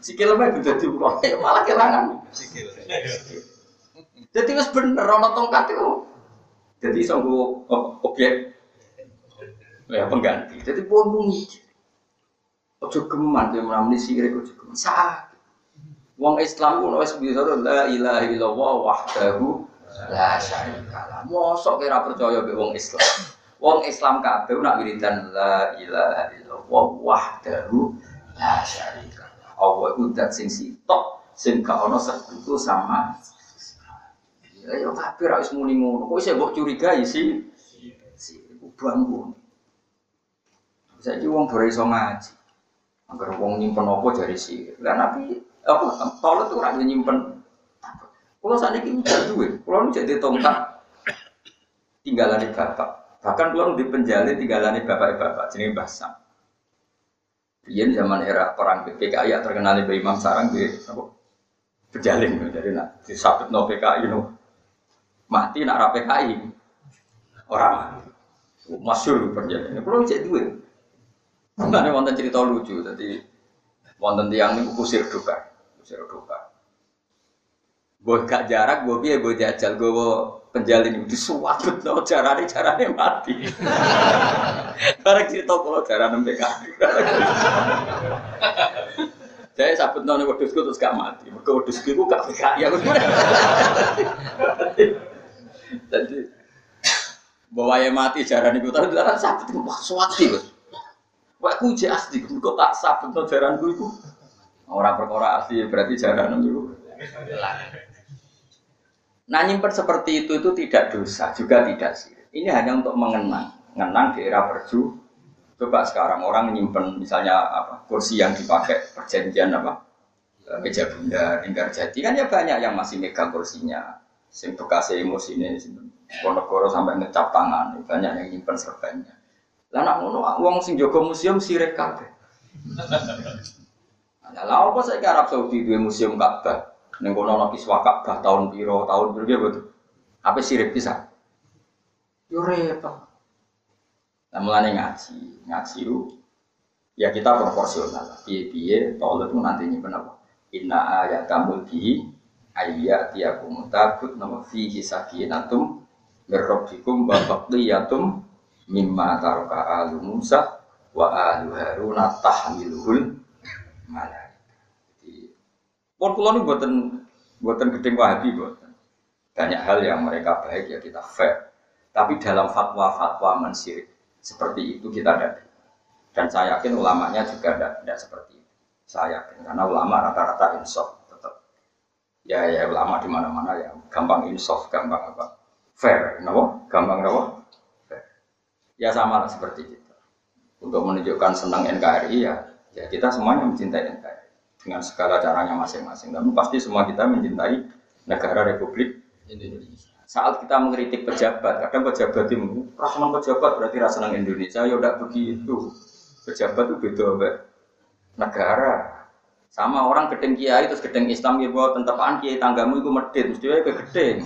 A: Sikil apa itu jadi malah kehilangan. Sikil. Jadi wis bener ana tongkat itu. Jadi sanggo objek ya pengganti. Jadi pun mikir. Ojo geman dia menamuni sirik ojo geman. Saat Wong Islam pun wis bisa la ilaha illallah wahdahu la syarikalah. Mosok kira percaya be wong Islam. Wong Islam kabeh nak wiridan la ilaha illallah wahdahu la syarikalah. Allah itu dat sing sitok sing gak ono sekutu sama. Ya yo tapi ra wis muni ngono. Kok isih mbok curigai sih? Si iku bangun saiki wong ora iso ngaji. Agar wong nyimpen apa jari sih lah nabi apa tuh ora nyimpen. Saat ini tidak duwe nu jadi tongkat tinggalan bapak. Bahkan kalau di penjalin tinggalan bapak bapak jenis basam Iya zaman era perang PKI ya terkenal di Imam Sarang di apa? Pejalin jadi nak disabet no PKI no mati nak rapi PKI orang masyur perjalin. Kalau cek duit, mana wonten cerita lucu jadi wonten tiang ini kusir duka, kusir duka. Gue gak jarak, gue biar gue jajal, gue penjalin itu suwabut no carane carane mati. Barang cerita kalau carane PKI. Saya sabut nol wedusku terus gak mati. Mereka wedusku itu gak PKI aku. Jadi bahwa ya mati jaran itu tapi dalam sabut itu wah suwati bos. Wah aku asli, kok tak sabut nol jaranku itu. Orang perkara asli berarti jaran itu. Nah nyimpen seperti itu itu tidak dosa, juga tidak sih. Ini hanya untuk mengenang, mengenang di era perju. Coba sekarang orang nyimpen misalnya apa kursi yang dipakai perjanjian apa e, meja bunda, lingkar jati kan ya banyak yang masih megang kursinya. Sing bekas emosi ini, Ponegoro sampai ngecap tangan, banyak yang nyimpen serbannya. Lah nak ngono wong sing jaga museum sirik kabeh. Lah apa saiki Arab Saudi duwe museum Ka'bah? Ning kono ana kiswa Ka'bah tahun piro, tahun piro betul. Apa sirik bisa? Yo repot. Nah, mulane ngaji, ngaji itu ya kita proporsional. Piye-piye tolong itu nanti nyimpen apa? Inna ayat kamu di ayat tiakum takut nama fihi sakinatum mirrabbikum wa baqiyatum mimma taraka alu Musa wa alu Haruna tahmiluhul malaika. Pun kula niku mboten mboten gedeng Wahabi mboten. Banyak hal yang mereka baik ya kita fair. Tapi dalam fatwa-fatwa mensirik seperti itu kita ada. Dan saya yakin ulamanya juga tidak, tidak seperti itu. Saya yakin karena ulama rata-rata insaf tetap. Ya ya ulama di mana-mana ya gampang insaf, gampang apa? Fair, kenapa? Gampang kenapa? Ya sama seperti kita. Untuk menunjukkan senang NKRI ya, ya kita semuanya mencintai NKRI dengan segala caranya masing-masing. Tapi pasti semua kita mencintai negara Republik Indonesia. Saat kita mengkritik pejabat, kadang pejabat itu rasaman pejabat berarti rasaman Indonesia. Ya udah begitu. Pejabat itu beda be. negara. Sama orang gedeng kiai terus gedeng Islam ya bahwa tentapaan kiai tanggamu itu medit, mesti ke gedeng.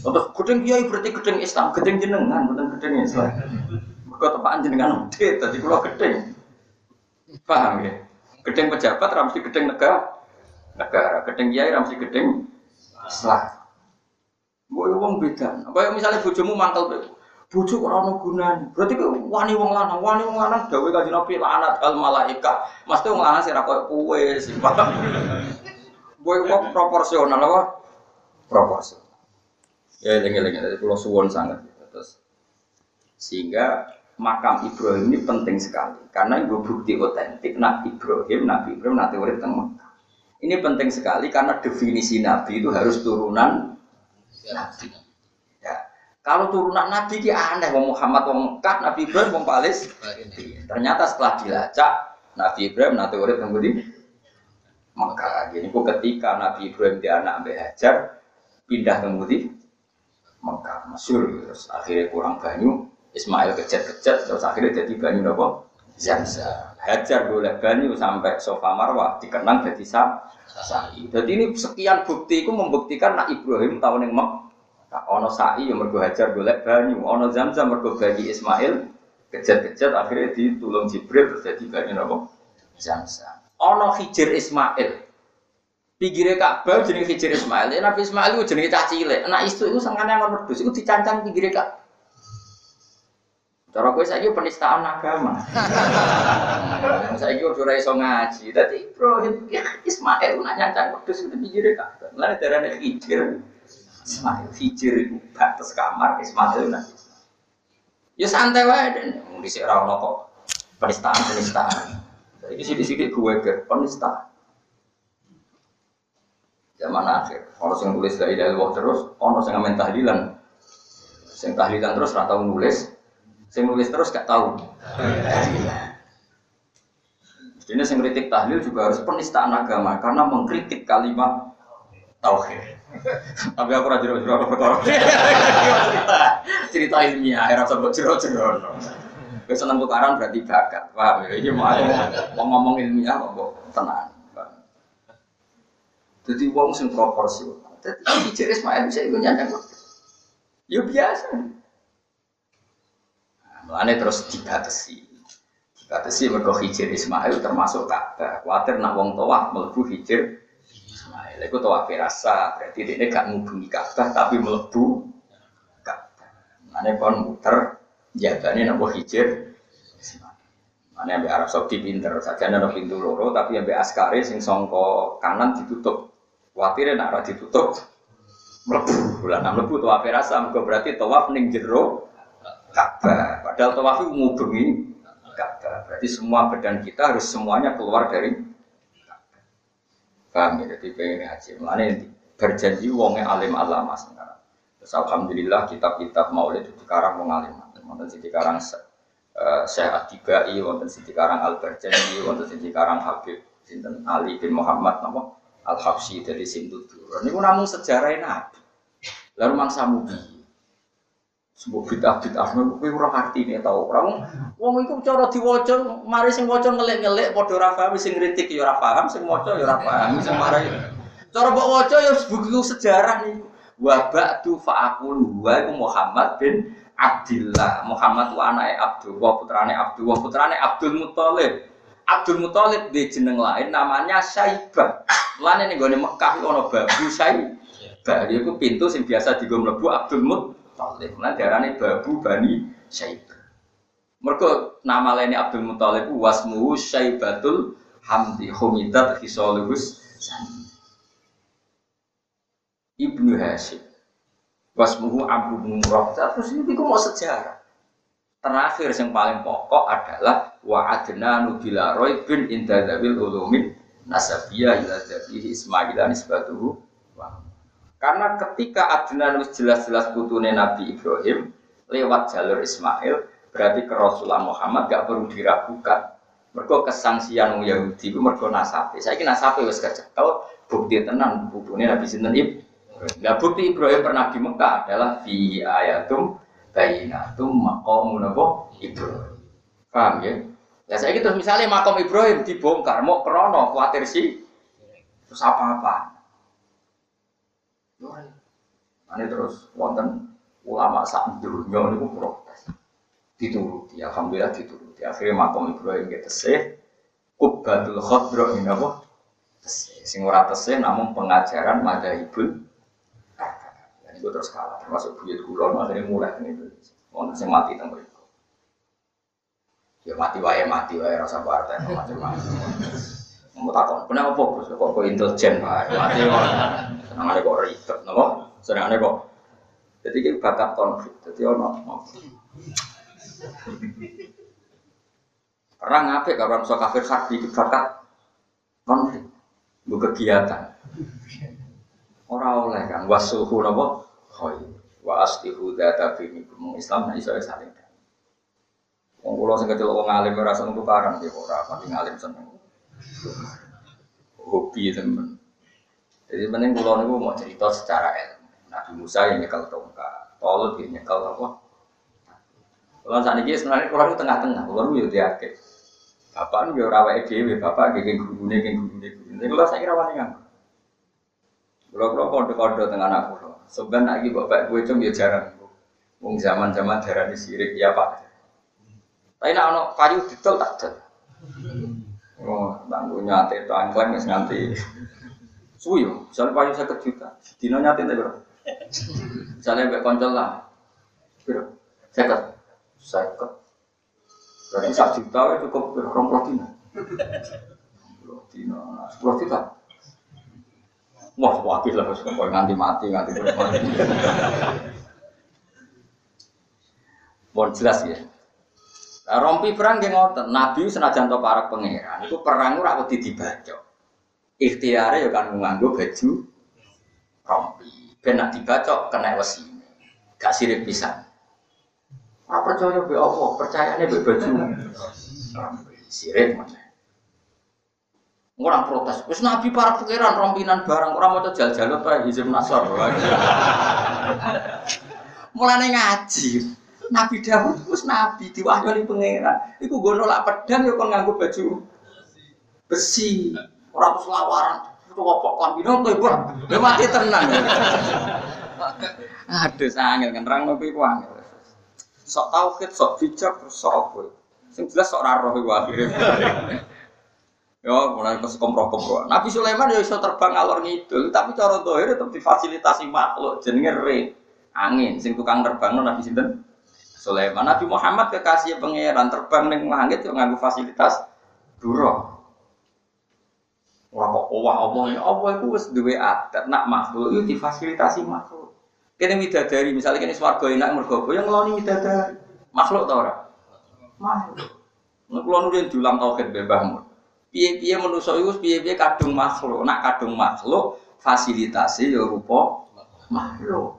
A: Terus gedeng kiai berarti gedeng Islam, gedeng jenengan, bukan gedeng Islam. Kau tepaan jenengan udah, tadi kalau gedeng. Paham ya? Gedeng pejabat ramsi gedeng negara. Negara, gedeng kiai ramsi gedeng Islam. Boy wong beda. Apa misalnya bojomu mangkel bojo kok ora gunane. Berarti kok wani wong lanang, wani wong lanang dawuh kanjeng Nabi lanat al malaika. Mesti wong lanang sing ra koyo kowe sih. Boy wong proporsional apa? Proporsional. Ya eling-eling dari pulau suwon sangat. Terus sehingga makam Ibrahim ini penting sekali karena itu bukti otentik Nabi Ibrahim, Nabi Ibrahim nanti urip teng. Ini penting sekali karena definisi Nabi itu harus turunan Nabi. Ya. Kalau turunan Nabi ki aneh, wong Muhammad wong Mekah, Nabi Ibrahim wong Palestina. Ternyata setelah dilacak Nabi Ibrahim nanti urip di Mekah. Jadi ketika Nabi Ibrahim dia anak Mbak Hajar pindah ke Mekah, masyur terus akhirnya kurang banyu Ismail kejat-kejat terus akhirnya jadi banyu nopo Zamzam. Hajar boleh banyu sampai sofa marwah dikenang jadi sah sa'i. Jadi ini sekian bukti itu membuktikan nak Ibrahim tahun yang mak ono sa'i yang mergo hajar boleh banyu, ono Zamzam mergo bagi Ismail kejat-kejat akhirnya ditulung Jibril terus jadi banyu nopo Zamzam. Ono hijir Ismail pinggirnya Ka'bah jenenge Hijir Ismail. Ya, Nabi Ismail itu jenenge cah cilik. Anak istri itu sangkane yang wedhus itu dicancang pinggirnya Ka'bah. Cara kowe saiki penistaan agama. saiki udah iso ngaji. Dadi Ibrahim ya Ismail nak nyancang wedhus itu pinggire Ka'bah. Lah darane Hijir. Ismail Hijir itu batas kamar Ismail nak. Ya santai wae den. Dhisik ora ono kok penistaan-penistaan. Saiki sithik-sithik gue penistaan. Zaman akhir, kalau sing tulis dari ilaha terus, ono sing ngamen tahlilan. Sing tahlilan terus ora tau nulis, Sing nulis terus gak tahu. Jadi sing kritik tahlil juga harus penistaan agama karena mengkritik kalimat tauhid. Tapi aku rajin. Cerita ilmiah, era sebut jero-jero. Gue seneng tukaran berarti bakat. Paham ya? Ini mau ngomong ilmiah kok tenang. Jadi wong sing proporsional. Jadi Hijir Ismail bisa ikut nyandang. Ya biasa. Mulane terus dibatasi. Dibatasi mergo hijir Ismail termasuk Ka'bah. Kuatir nak wong tawaf mlebu hijir Ismail. Iku tawaf rasa, berarti dia gak ngubungi Ka'bah tapi mlebu Ka'bah. Mulane kon muter jagane nak hijir Ismail. Ambek Arab Saudi pinter, saja ada pintu loro tapi ambek askare sing songko kanan ditutup. Kuatir nak ditutup mlebu. Lah nak mlebu tawaf rasa mergo berarti tawaf ning jero Ka'bah. Padahal tawaf itu ngubengi Ka'bah. Berarti semua badan kita harus semuanya keluar dari Ka'bah. Paham ya? Jadi pengen haji. Mana berjanji wongnya alim alama sekarang. Terus alhamdulillah kitab-kitab maulid itu sekarang wong alim. Wonten sing dikarang uh, Syekh Atibai, wonten sing dikarang Al Berjanji, wonten sing dikarang Habib sinten Ali bin Muhammad napa Al Habsyi dari Sintudur. Niku namung sejarah Nabi. Lalu mangsa mubi. Sebuah bid'ah bid'ah, kowe ora artine tau. Ora wong iku cara diwaca, mari sing waca ngelik-ngelik padha ora paham, sing kritik ya ora paham, sing maca ya ora paham, sing mari. Cara mbok waca ya buku sejarah nih. Wa ba'du fa'aqul wa iku Muhammad bin Abdillah. Muhammad wa Abdul, wa putrane Abdul, wa putrane Abdul Muthalib. Abdul Muthalib di jeneng lain namanya Syaibah. Lan ning gone Mekah ono babu Syaibah. Dia itu pintu sing biasa digo mlebu Abdul Muthalib. Muthalib. Nah darane babu Bani Syaibah. Mergo nama lainnya Abdul Muthalib wasmuhu Syaibatul Hamdi Humidat Khisalus Ibnu Hashim. Wasmuhu Abu Murrah. Terus ini mau sejarah. Terakhir yang paling pokok adalah wa adna nubila roy bin indadabil ulumin nasabiyah ila zabihi ismaila nisbatuhu karena ketika Adnan jelas-jelas putune Nabi Ibrahim lewat jalur Ismail, berarti ke Rasulullah Muhammad gak perlu diragukan. Mergo kesangsian Yahudi itu. Saya kira nasabe wis kecekel bukti tenan putune Nabi sinten Ibrahim. Nah bukti Ibrahim pernah di Mekah adalah fi ayatum bayinatum maqamun apa Ibrahim. Paham ya? Ya saya gitu misalnya makam Ibrahim dibongkar mau krono khawatir sih terus apa-apa ini terus wonten ulama sak dunya niku protes. Dituruti, alhamdulillah dituruti. Akhirnya makom Ibrahim kita tesih kubbatul khadra ini apa? Tesih. Sing ora tesih namun pengajaran madzhabul Dan itu terus kalah termasuk buyut kula akhirnya mulai ini. Wonten sing mati teng mriku. Ya mati wae mati wae rasa partai macam-macam. Mau takon, kenapa fokus? Kok kok intelijen pak? Mati kok, senang kok ribet, nopo? Senang kok. Jadi kita bakat konflik. Jadi ono. Perang apa? Kalau orang kafir harbi itu bakat konflik, bu kegiatan. Orang oleh kan wasuhu nopo, hoi, wa astihu data bini Islam nah iso saling. Wong kula sing kecil wong alim ora seneng tukaran nggih ora pati ngalim seneng hobi teman. Jadi penting pulau niku mau cerita secara ilmu. Nabi Musa yang nyekel tongkat, Tolut yang nyekel apa? Kalau saat ini sebenarnya pulau itu tengah-tengah, pulau itu ya diake. Bapak nu ya rawa edw, bapak geng gurune geng gurune gurune. Kalau saya kira wani kan. Pulau pulau kode-kode tengah anak pulau. Sebenarnya lagi bapak gue cuma ya jarang. Wong zaman-zaman darah di sirik ya pak. Tapi nak kayu detail tak jadi. Oh, tangguh nyate itu angkleng wis nganti suwi yo. Misalnya payu saya juta, dino nyate itu bro. Misalnya mbak koncol lah, bro, seket, seket. Berarti satu juta itu cukup puluh dino. Dino, sepuluh juta. Wah, wakil lah, pokoknya nganti mati, nganti mati. Mohon jelas ya. Nah, rompi perang yang ngotot, Nabi senajan to para pangeran, itu perang ora wedi dibaca. Ikhtiare ya kan nganggo baju rompi. Ben nak dibaca kena wesi. Gak sirik pisan. Ora percaya be Allah, percayane be baju rompi. Sirik mana? Orang protes, wis Nabi para pangeran rompinan barang orang mau jajal-jajal apa hizib nasor. Mulane ngaji. Nabi Dawud itu nabi diwahyoni pangeran. Iku gue nolak pedang ya kon nganggo baju besi. Orang terus lawaran. Itu apa kambing tuh ibu. Dia mati tenang. Aduh sangil kan rang ngopi ku angel. Sok tauhid, sok bijak, sok apa. Sing jelas sok roh iku akhire. Yo, mulai ke kompro-kompro. Nabi Sulaiman ya iso terbang alor ngidul, tapi cara dohir tetap difasilitasi makhluk jenenge. Angin sing tukang terbang Nabi sinten? Sulaiman. Nabi Muhammad kekasih pangeran terbang neng langit yang nganggu fasilitas duro. Wah kok wah Allah ya Allah itu wis duwe adat nak makhluk itu difasilitasi makhluk. Kene widadari misalnya kene swarga enak mergo yang ngeloni widadari. Makhluk ta ora? Makhluk. Nek kula nurin diulang tauhid mbahmu. Piye-piye manusa iku piye-piye kadung makhluk. Nak kadung makhluk fasilitasi ya rupa makhluk.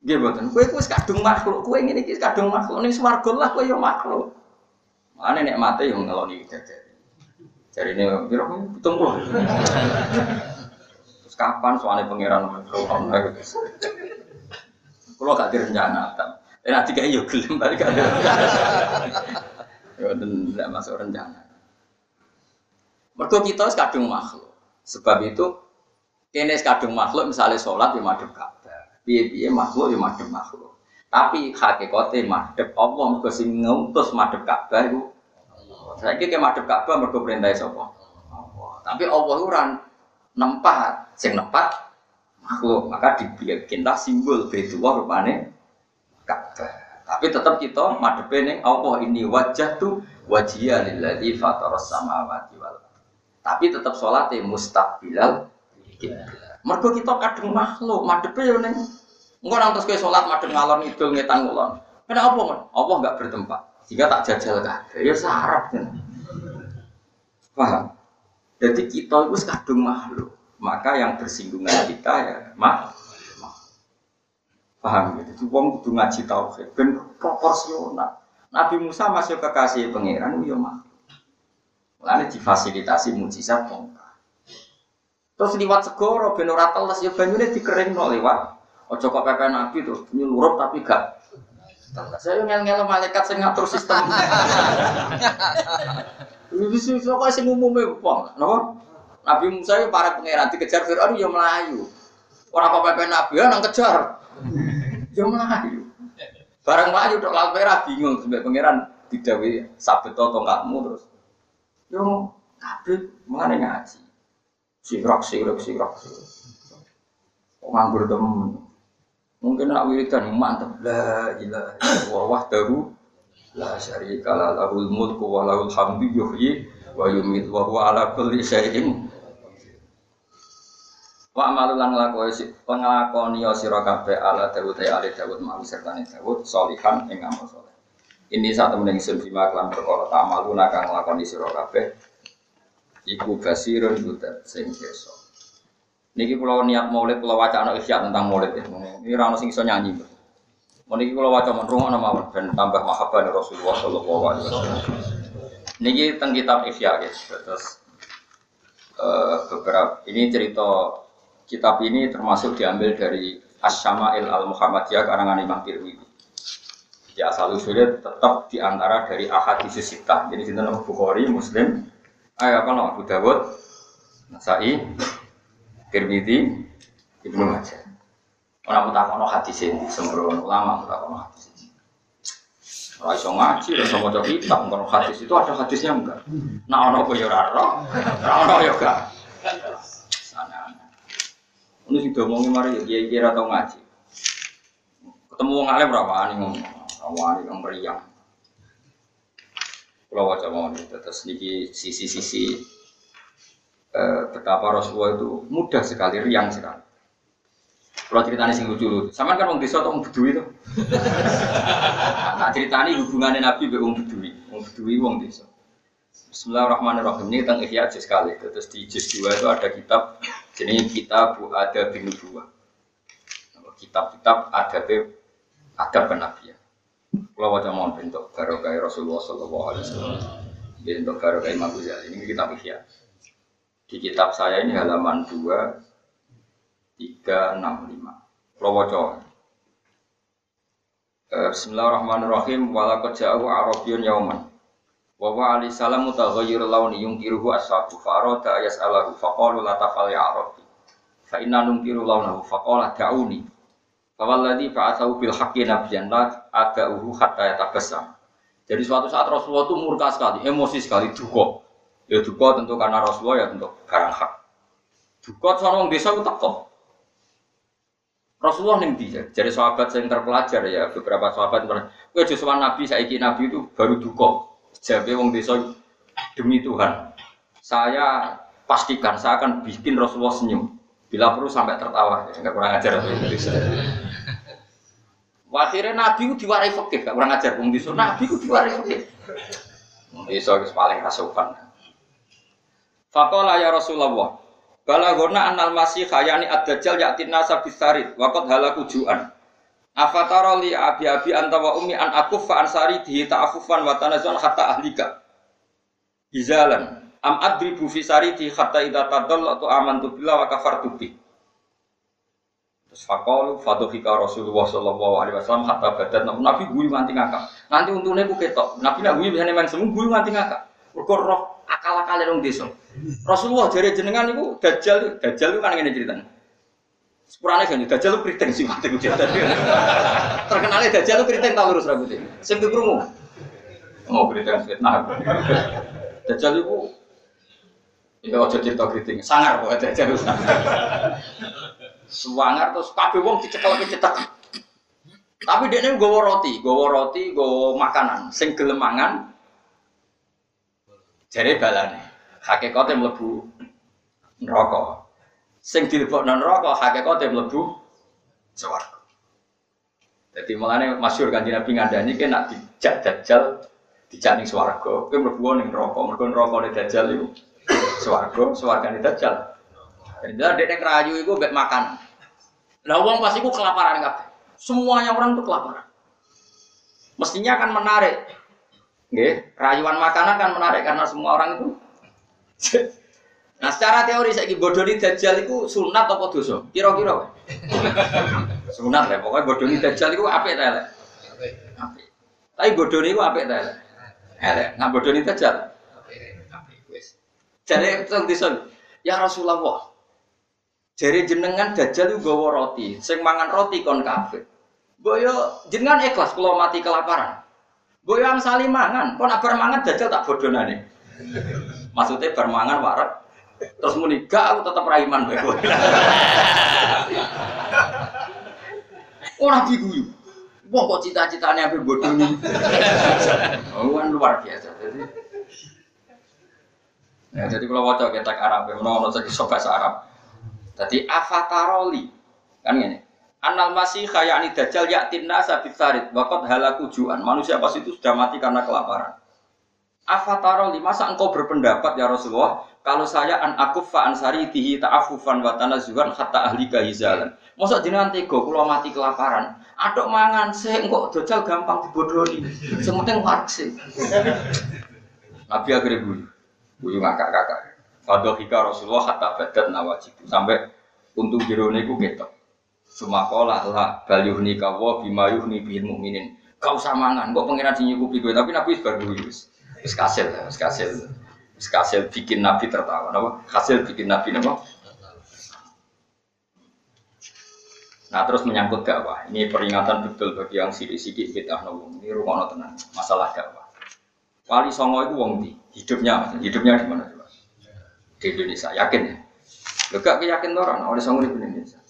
A: Nggih mboten. Kowe wis kadung makhluk, kowe ngene iki kadung makhluk ning swarga lah kowe ya makhluk. Mane nek mate yo ngeloni dadi. Jarine piro pitung puluh. Terus kapan soalnya pangeran Kalau gak direncana, dan nanti kayak yo gelem balik gak Ya tidak masuk rencana. Mergo kita kadung makhluk. Sebab itu kene kadung makhluk misalnya sholat ya madhep. Piye-piye makhluk ya madhep makhluk. Tapi hakikate madhep Allah mergo sing ngutus madhep Ka'bah iku Saiki ke madhep Ka'bah mergo perintah sapa? Allah. Tapi Allah ora nempat, sing nempat makhluk. Maka dibikinlah simbol Baitullah rupane Ka'bah. Tapi tetap kita madhepe ning Allah ini wajah tuh wajhiya lilladzi fataras samawati wal Tapi tetap sholatnya mustaqbilal Mergo kita kadung makhluk, madhepe yo ning engko nang terus kowe salat madhep ngalor ngidul ngetan ngulon. Kenapa mon? Allah enggak bertempat. Jika tak jajal kabeh ya sarap. Paham? Jadi kita itu kadung makhluk. Maka yang bersinggungan kita ya makhluk. Paham gitu. Itu wong kudu ngaji tauhid ben proporsional. Nabi Musa masih kekasih pangeran yo mah. Mulane difasilitasi mujizat. Terus liwat segoro ben ora teles ya banyune dikeringno lewat. Ojo kok pepe Nabi tuh nyulurup tapi gak Saya ngel-ngel malaikat sing ngatur sistem. Wis iso kok sing umume wong, napa? Nabi Musa itu para pangeran dikejar Firaun ya melayu. Ora kok pepe Nabi ya nang kejar. Ya melayu. Barang melayu tok laut merah bingung sampai pangeran didawi sabet tongkatmu terus. Yo kabeh mengane ngaji. Sirak sirak sirak. Kok nganggur temen. Mungkin nak wiridan mantap la ilaha illallah wahdahu la syarika la lahul mulku wa lahul hamdu yuhyi wa yumiit wa huwa ala kulli syai'in Wa amalu lan nglakoni penglakoni sira kabeh ala Dawud ya ali Dawud mau sertane Dawud solihan ing amal saleh. Ini saat temen ingsun bima lan perkara amalu kang sira kabeh iku basirun budak sing kersa. Niki kula niat maulid kula wacana isya tentang maulid ya. Ini ra ono sing iso nyanyi. Niki kula waca men rungokno mawon ben tambah mahabbah Rasulullah sallallahu alaihi wasallam. Niki teng kitab Ihya guys. Terus uh, beberapa ini cerita Kitab ini termasuk diambil dari As-Syama'il Al-Muhammadiyah karangan Imam Tirmidzi. Ya asal usulnya tetap di antara dari ahadis sita. Jadi sinten Bukhari, Muslim, ayo apa nama Abu Dawud, Nasai, Tirmidzi, Ibnu Majah. Orang mutakono hadis ini, sembrono ulama mutakono hadis. Ora iso ngaji, ora iso maca kitab, ngono hadis itu ada hadisnya enggak? Nah ono apa ya ora ora, ora ono ya enggak. Ini sih domongi mari ya kira tau ngaji. Ketemu wong alim berapa ani ngomong, awani yang meriang. Kalau wajah mau terus niki sisi-sisi eh, betapa Rasulullah itu mudah sekali, riang sekali. Kalau ceritanya sing lucu, sama kan wong desa atau wong bedui itu. nah ceritanya hubungannya Nabi be wong bedui, wong bedui wong desa. Bismillahirrahmanirrahim. Ini tentang Ihya juz sekali. Terus di juz dua itu ada kitab jadi kitab ada bin dua. Kitab-kitab ada ada penabian. Kalau wajah mohon bentuk barokah Rasulullah Shallallahu Alaihi Wasallam. Bentuk barokah Imam Ghazali ini kitab Ihya. Di kitab saya ini halaman dua tiga enam lima. Kalau wajah Bismillahirrahmanirrahim. Walakad ja'u Arabiyyun yauman. Wa wa ali salam mutaghayyir launi yungkiruhu ashabu fa arada yas'alahu fa qalu la tafal ya rabbi fa inna nungkiru launahu fa qala da'uni fa walladhi ba'athahu bil haqqi nabiyyan la ada'uhu hatta yatabassam jadi suatu saat Rasulullah itu murka sekali, emosi sekali, duka. Ya duka tentu karena Rasulullah ya tentu barang hak. Duka seorang desa itu. Rasulullah ning dia, jadi sahabat yang terpelajar ya beberapa sahabat bilang, "Kowe Nabi saiki Nabi itu baru duka." Jabe wong desa demi Tuhan. Saya pastikan saya akan bikin Rasulullah senyum. Bila perlu sampai tertawa, ya, enggak kurang ajar Indonesia. Akhirnya Nabi itu diwarai fakir, gak kurang ajar wong desa. Nabi itu diwarai fakir. Desa itu paling kasukan. Fakola ya Rasulullah, Balagona anal masih khayani ad-dajjal yaktin nasa bisarit, wakot halaku ju'an. Afatara li abi abi anta wa ummi an akufa ansari di ta'afufan wa tanazun hatta ahlika. Bizalan am adribu fi sariti hatta idza tadallatu amantu billah wa kafartu bi. Terus fakol fadohika Rasulullah Shallallahu Alaihi Wasallam hatta badat Nabi guyu nganti ngakak. Nanti untungnya gue ketok. Nabi nak guyu biasanya main semu guyu nganti ngakak. Mergo roh akal-akal yang desa. Rasulullah jari jenengan itu dajjal, dajjal itu kan ngene ceritanya. Sepurane kan dajjal lu kriting sih mati gue Terkenalnya dajjal lu kriting tau lurus rambutnya. Sing krungu. Mau kriting fitnah. Dajjal itu Ya aja cerita kriting, sangar kok dajjal sangar. Sewangar terus kabeh wong dicekel cetek. Tapi dia ini gowo roti, gowo roti, gowo makanan, sing gelemangan. Jadi balane, hakikatnya melebu neraka. Sing dilebok non neraka, hakikatnya melebu swarga. Jadi mulane masyhur kanjeng Nabi ngandani ki nak dijak dajjal dijak ning swarga, kowe mlebu ning neraka, mergo nerakane dajjal iku swarga, swargane dajjal. Dia dek rayu itu makan. Lah uang pasti itu kelaparan kabeh. Semuanya orang tuh kelaparan. Mestinya akan menarik. Nggih, rayuan makanan kan menarik karena semua orang itu. nah, secara teori saya bodoni dajjal itu sunat atau dosa? Kira-kira. sunat ya, pokoknya bodoni dajjal itu apik ta elek? Apik. Tapi bodoni itu apik ta elek? Elek. Nah bodoni dajjal? Apik. Apik wis. Jadi ya Rasulullah, Jari jenengan dajjal itu gawa roti, sing mangan roti kon kafir. Boyo jenengan ikhlas kalau mati kelaparan. Boyo saling mangan, kon abar mangan dajjal tak bodonane. Maksudnya bar mangan warak, terus muni gak aku tetap raiman bae. Oh nabi guyu. Wah kok cita-citanya apa bodoh ini? Oh luar biasa. Jadi, ya, jadi kalau wajah kita Arab, mau nonton bahasa Arab. Jadi afataroli kan ini. Anal masih ini dajjal yaktin nasa bisarid wakot halaku juan. Manusia pas itu sudah mati karena kelaparan. Afataroli masa engkau berpendapat ya Rasulullah kalau saya an akufa ansari tihi ta'afufan wa tanazuhan hatta ahli kahizalan. Masa jenengan tega kula mati kelaparan. Aduk mangan sih engkau dajjal gampang dibodohi. Sementing warksi. Nabi akhirnya guyu. Ngakak-ngakak. Fadohika Rasulullah hatta badat nawajib sampai untung jerone ku ketok. Sumakola lah balyuhni kawo bima yuhni bil mukminin. Kau samangan, kok pengiran sing nyukupi gue tapi Nabi wis baru wis. Wis kasil, kasil. Kasil bikin Nabi tertawa, napa? Hasil bikin Nabi napa? Nah terus menyangkut dakwah. Ini peringatan betul bagi yang sidik-sidik kita. Ini rumah tenang. Masalah dakwah. Wali Songo itu wong di hidupnya, hidupnya di mana? di Indonesia yakin ya? Lo gak yakin orang oleh sanggup di Indonesia.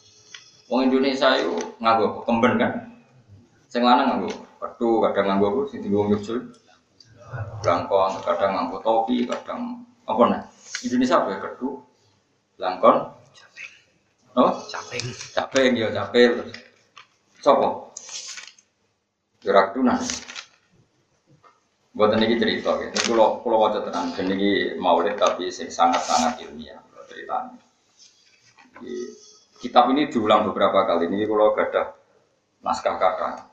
A: Wong Indonesia itu nganggo kemben kan? Sing lanang nganggo kartu kadang nganggo apa? Sing dienggo nyusul langkon kadang nganggo topi kadang apa nih Indonesia apa ya? Kartu langkon oh caping. Caping ya caping. Sopo? Gerak tunan Buat ini cerita, gitu. ini kalau kalau wajah tenang, ini maulid tapi sangat-sangat ilmiah ceritanya. Di, kitab ini diulang beberapa kali. Ini kalau ada naskah kata,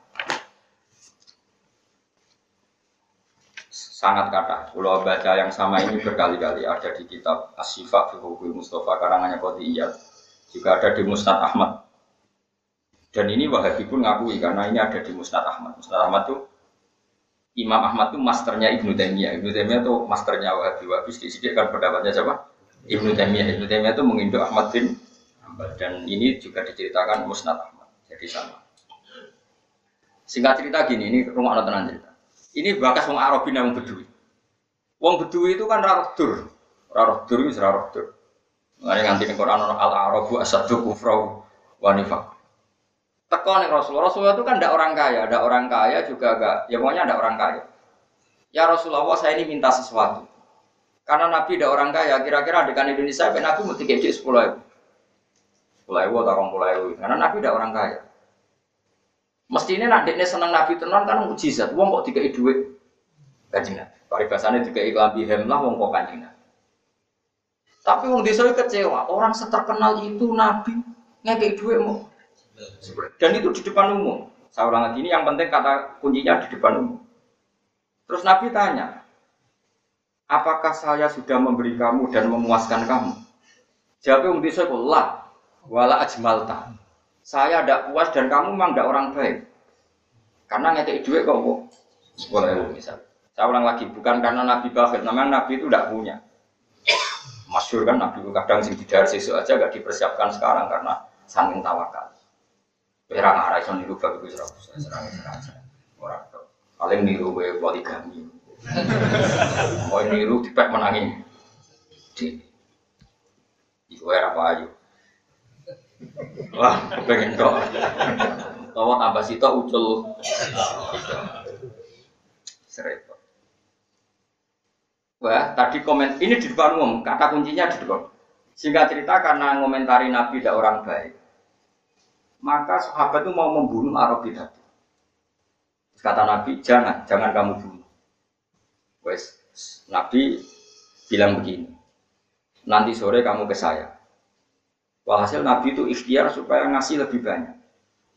A: sangat kata. Kalau baca yang sama ini berkali-kali ada di kitab Asyifa Fihubi Mustafa karangannya Iyad. Juga ada di Musnad Ahmad. Dan ini Wahabi pun ngakui karena ini ada di Musnad Ahmad. Musnad Ahmad itu Imam Ahmad itu masternya Ibnu Taimiyah. Ibnu Taimiyah itu masternya Wahabi Wahabi. Sedikit kan pendapatnya siapa? Ibnu Taimiyah. Ibnu Taimiyah itu menginduk Ahmad bin dan ini juga diceritakan Musnad Ahmad. Jadi sama. Singkat cerita gini, ini rumah tenan cerita. Ini bakas wong Arabi nang Bedui. Wong Bedui itu kan raroh dur. Raroh dur itu raroh dur. Mengenai nganti Quran al Arabu asadu kufrau wa nifaq teko nih Rasulullah. Rasulullah itu kan tidak orang kaya, ada orang kaya juga agak, ya pokoknya ada orang kaya. Ya Rasulullah saya ini minta sesuatu. Karena Nabi tidak orang kaya, kira-kira adegan Indonesia, Nabi mesti gaji sepuluh ribu. Sepuluh ribu atau orang puluh ribu. Karena Nabi tidak orang kaya. Mesti ini nak dia senang Nabi tenan kan mujizat. Wong kok tiga duit kajian. Paribasannya tiga iklan bihem lah, wong kok kajian. Tapi wong desa kecewa. Orang seterkenal itu Nabi ngekei duit mau dan itu di depan umum. Saya ulang lagi ini yang penting kata kuncinya di depan umum. Terus Nabi tanya, apakah saya sudah memberi kamu dan memuaskan kamu? Jawabnya untuk saya, lah, wala ajmalta. saya tidak puas dan kamu memang tidak orang baik. Karena ngekei duit kok kok. Boleh misal. Saya ulang lagi, bukan karena Nabi bakhil, memang Nabi itu tidak punya. Masyur kan Nabi itu kadang sing tidak sesuk aja gak dipersiapkan sekarang karena saking tawakal. Perang arah iso niru bab itu serang serang serang orang paling niru gue poligami. Mau niru dipek menangin. Di, Iku era apa ayu. Wah, pengen kok. Tawa tambah sito ucul. Serempet. Wah, tadi komen ini di depan umum, kata kuncinya di depan. Singkat cerita karena ngomentari Nabi tidak orang baik, maka sahabat itu mau membunuh Arabi tadi. Kata Nabi, jangan, jangan kamu bunuh. Wes, Nabi bilang begini, nanti sore kamu ke saya. Walhasil Nabi itu ikhtiar supaya ngasih lebih banyak.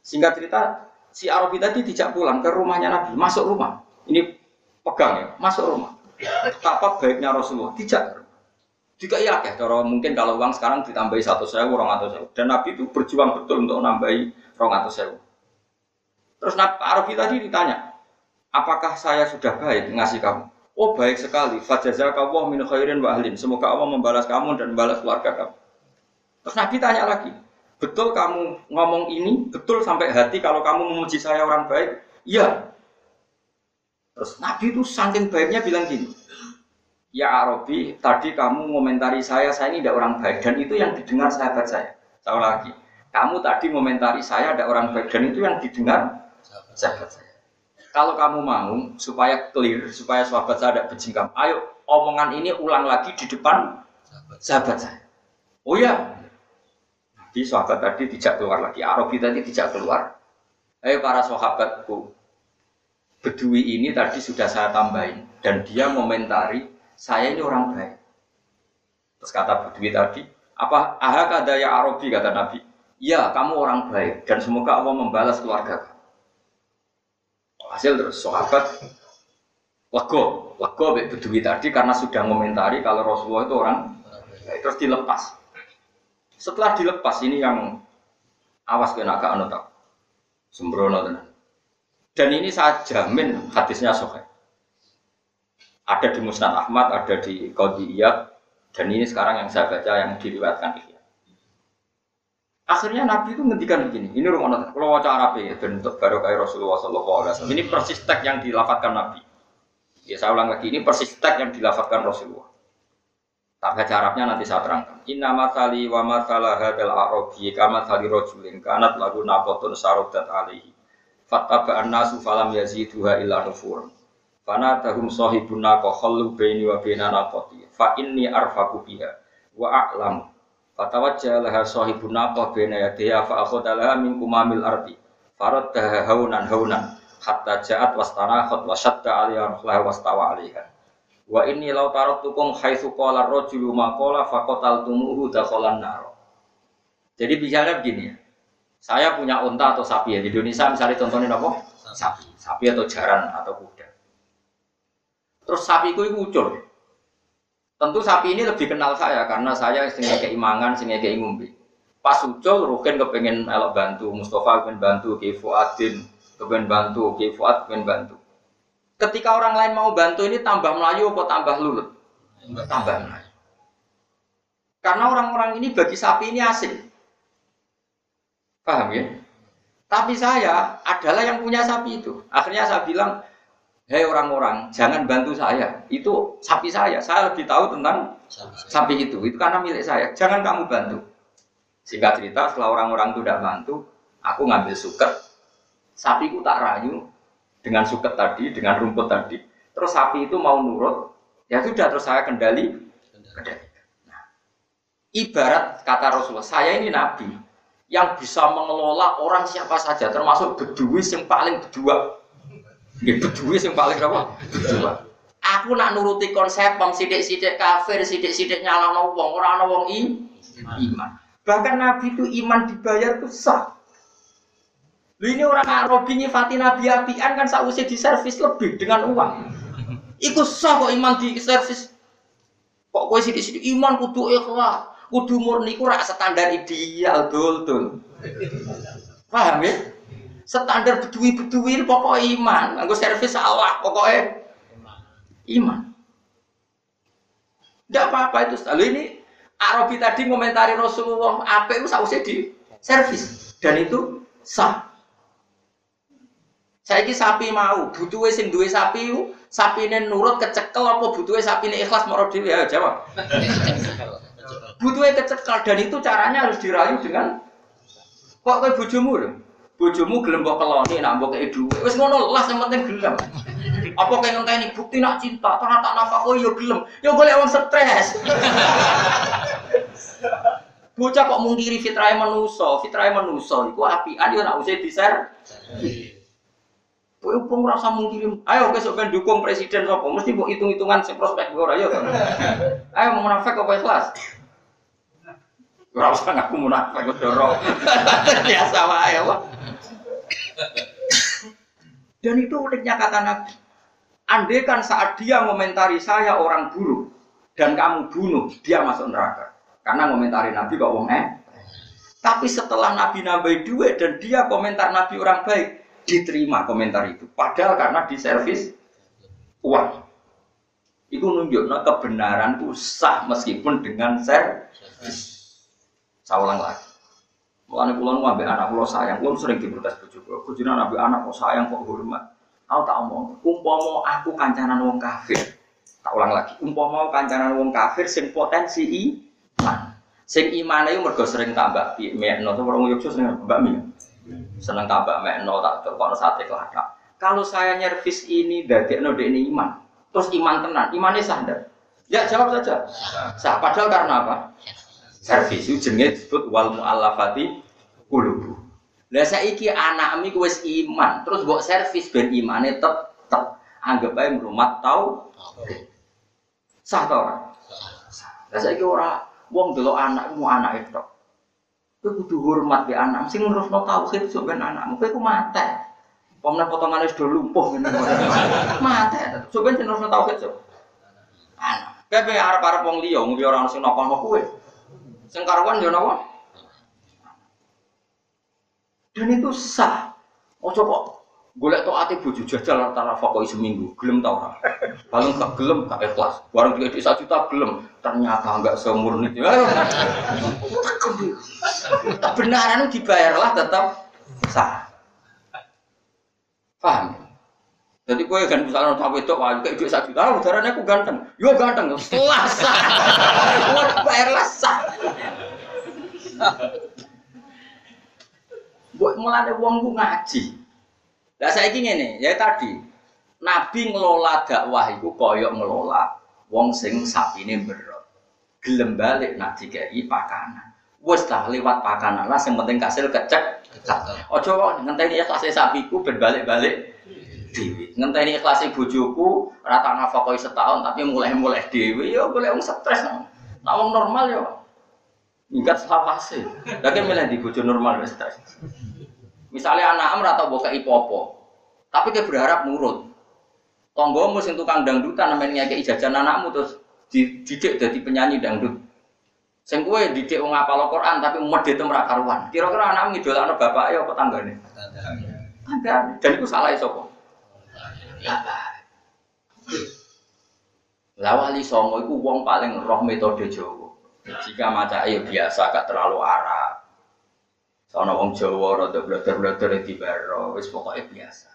A: Singkat cerita, si Arabi tadi tidak pulang ke rumahnya Nabi, masuk rumah. Ini pegang ya, masuk rumah. Betapa baiknya Rasulullah, tidak. Jika iya ya, kalau mungkin kalau uang sekarang ditambahi satu sewu, orang atau sewu. Dan Nabi itu berjuang betul untuk nambahi orang atau sewu. Terus Nabi Arabi tadi ditanya, apakah saya sudah baik ngasih kamu? Oh baik sekali. Fajazakallah min khairin wa ahlin. Semoga Allah membalas kamu dan membalas keluarga kamu. Terus Nabi tanya lagi, betul kamu ngomong ini, betul sampai hati kalau kamu memuji saya orang baik? Iya. Terus Nabi itu saking baiknya bilang gini, Ya Arabi, tadi kamu ngomentari saya, saya ini tidak orang baik dan itu yang didengar sahabat saya. Tahu lagi, kamu tadi ngomentari saya ada orang baik dan itu yang didengar sahabat saya. Kalau kamu mau supaya clear, supaya sahabat saya tidak berjingkam, ayo omongan ini ulang lagi di depan sahabat saya. Oh ya, di sahabat tadi tidak keluar lagi, Arabi tadi tidak keluar. Ayo para sahabatku, Bedui ini tadi sudah saya tambahin dan dia ngomentari saya ini orang baik. Terus kata Bedui tadi, apa ahak ada ya Arabi kata Nabi. Ya, kamu orang baik dan semoga Allah membalas keluarga kamu. Hasil terus sahabat lego, lego Bedui tadi karena sudah ngomentari kalau Rasulullah itu orang baik. Terus dilepas. Setelah dilepas ini yang awas kena ke anu tak sembrono Dan ini saya jamin hadisnya sahih ada di Musnad Ahmad, ada di Qadiyah, dan ini sekarang yang saya baca yang diriwayatkan Ihya. Akhirnya Nabi itu ngendikan begini, ini rumah kalau wajah Arab ya, bentuk baru kayak Rasulullah SAW. Ini persis teks yang dilafatkan Nabi. Ya saya ulang lagi, ini persis teks yang dilafatkan Rasulullah. Tak baca Arabnya nanti saya terangkan. Inna matali wa matala hadal arabi kama tali rojulin kanat lagu nabotun sarodat alihi. Fattaba'an nasu falam yaziduha illa nufurun. Fana tahum sahibun naqo khallu baini wa baina naqati. Fa inni arfaku biha. Wa a'lam. Fatawajjah laha sahibun naqo baina yadiha fa akhadha min kumamil ardi. Faraddaha haunan haunan. Hatta ja'at wastanakhat wa shadda 'alaiha ruhlaha wastawa 'alaiha wa inni law taraktukum haitsu qala ar-rajulu ma qala faqataltumuhu dakhalan nar. Jadi bicara begini ya. Saya punya unta atau sapi ya. Di Indonesia misalnya contohnya apa? Sapi. Sapi atau jaran atau kuda Terus sapiku itu ucul. Tentu sapi ini lebih kenal saya karena saya sehingga keimangan, sehingga keingumbi. Pas ucul, Rukin kepengen elok bantu, Mustafa kepengen bantu, Ki Fuadin kepengen bantu, Ki Fuad kepengen bantu. Ketika orang lain mau bantu ini tambah Melayu apa tambah lulut? Tambah Melayu. Karena orang-orang ini bagi sapi ini asing. Paham ya? Tapi saya adalah yang punya sapi itu. Akhirnya saya bilang, hei orang-orang, jangan bantu saya. Itu sapi saya. Saya lebih tahu tentang sapi itu. Itu karena milik saya. Jangan kamu bantu. Singkat cerita, setelah orang-orang itu tidak bantu, aku ngambil suket. Sapiku tak rayu dengan suket tadi, dengan rumput tadi. Terus sapi itu mau nurut, ya sudah terus saya kendali. kendali. Nah, ibarat kata Rasulullah, saya ini nabi yang bisa mengelola orang siapa saja, termasuk beduis yang paling berdua Nggih bedue sing paling apa? Bedua. Aku nak nuruti konsep wong sithik-sithik kafir, sithik-sithik nyalahno wong, ora ana wong iman. Bahkan Nabi itu iman dibayar itu sah. Lu ini orang Arabi nyifati Nabi apian kan sausnya di servis lebih dengan uang. Iku sah kok iman di servis. Kok kowe sithik-sithik iman kudu ikhlas. kudu murni ku rak standar ideal dul dul. Paham ya? Standar bedui-bedui pokok iman, anggo servis salah pokoknya iman. Tidak apa-apa itu. Lalu ini Arabi tadi komentari Rasulullah apa itu sausnya di servis dan itu sah. Saya sapi mau, butuh sing duwe sapi sapi ini nurut kecekel apa butuh sapi ini ikhlas mau dhewe ya jawab. butuh kecekel dan itu caranya harus dirayu dengan kok kayak bujumu loh. Bujumu gelem mbok keloni nak mbok kei dhuwit. Wis ngono lah yang penting gelem. Apa kayak ngenteni bukti nak cinta, ternyata tak nafkah oh yo gelem. Yo golek wong stres. Bocah kok mungkiri fitrah manusa, fitrah manusa iku apian yo nak usah diser. Kowe upung rasa mungkirim. Ayo besok ben dukung presiden sapa? Mesti mbok hitung-hitungan sing prospek ora ya. Ayo mau munafik apa ikhlas? Ora usah ngaku munafik kok doro. Biasa wae apa. Dan itu uniknya kata Nabi. Andai kan saat dia komentari saya orang buruk dan kamu bunuh, dia masuk neraka. Karena komentari Nabi kok wong eh. Tapi setelah Nabi nambahi duit dan dia komentar Nabi orang baik, diterima komentar itu. Padahal karena diservis uang. Itu nunjuk kebenaran itu sah meskipun dengan servis. Saya ulang lagi. Mulane kula nu ambek anak kula sayang, kula sering diprotes bojo kula. Bojone ambek anak kok sayang kok hormat. Aku tak omong, umpama aku kancanan wong kafir. Tak ulang lagi, umpama kancanan wong kafir sing potensi iman. Sing imane mergo sering tambah mekno wong Yogyakarta sering mbak mi seneng tambah mekno tak terkono sate kelakak. Kalau saya nyervis ini dadekno ini iman, terus iman tenan, imannya sah? Ya jawab saja. Sah. Padahal karena apa? Servis itu jenenge disebut wal muallafati qulubu. Lah saiki anakmu wis iman, terus mbok servis ben imane tetep. Anggap ae merumat tau. Sah ta ora? Lah saiki ora wong delok anakmu anak itu. Kowe kudu hormat be anak. Sing nerusno tauhid sok ben anakmu. Kowe ku mate. Pemene potongane sudah lumpuh ngene. Mate. Sok ben nerusno tauhid sok. Anak. Kowe arep-arep wong liya, liya ora ono sing napa kowe. Sing karuan yo napa? Dan itu sah. Ojo kok golek tok ati bojo jajal antara fakoi seminggu, gelem ta ora? Paling gak gelem gak ikhlas. Warung juga di juta gelem, ternyata enggak semurni. Kebenaran dibayarlah tetap sah. Paham? Jadi kue kan misalnya tahu itu wah kayak duit satu juta, udaranya aku ganteng, yo ganteng, setelah sah, bayarlah sah. Buat mulai uang gue ngaji, lah saya ingin nih, ya tadi Nabi ngelola dakwah itu koyok ngelola wong sing ini berot. Gelem balik nak dikai pakanan. Wes lah lewat pakanan lah yang penting kasil kecek. Ojo kok ngenteni ikhlas sapiku ben balik-balik dewi. Ngenteni ikhlas bojoku rata nafakoi setahun tapi mulai-mulai dewi ya boleh wong stres. Nah wong normal ya Ingat selawase. Lagi milih di bojo normal wis stres. Misalnya anak am atau boka ipopo, tapi dia berharap nurut. Tonggomu sing tukang dangdutan namanya kayak ijajan anakmu terus dididik jadi penyanyi dangdut. Sing kue didik wong apal Quran tapi medhit ora karuan. Kira-kira anakmu ngidolakno bapak ya apa tanggane? Tanggane. Dan itu salah sapa? Ya, Lah wali songo iku wong paling roh metode Jawa. Jika maca ayo biasa gak terlalu arah. Sono wong Jawa rada bleter-bleter di baro, wis pokoke biasa.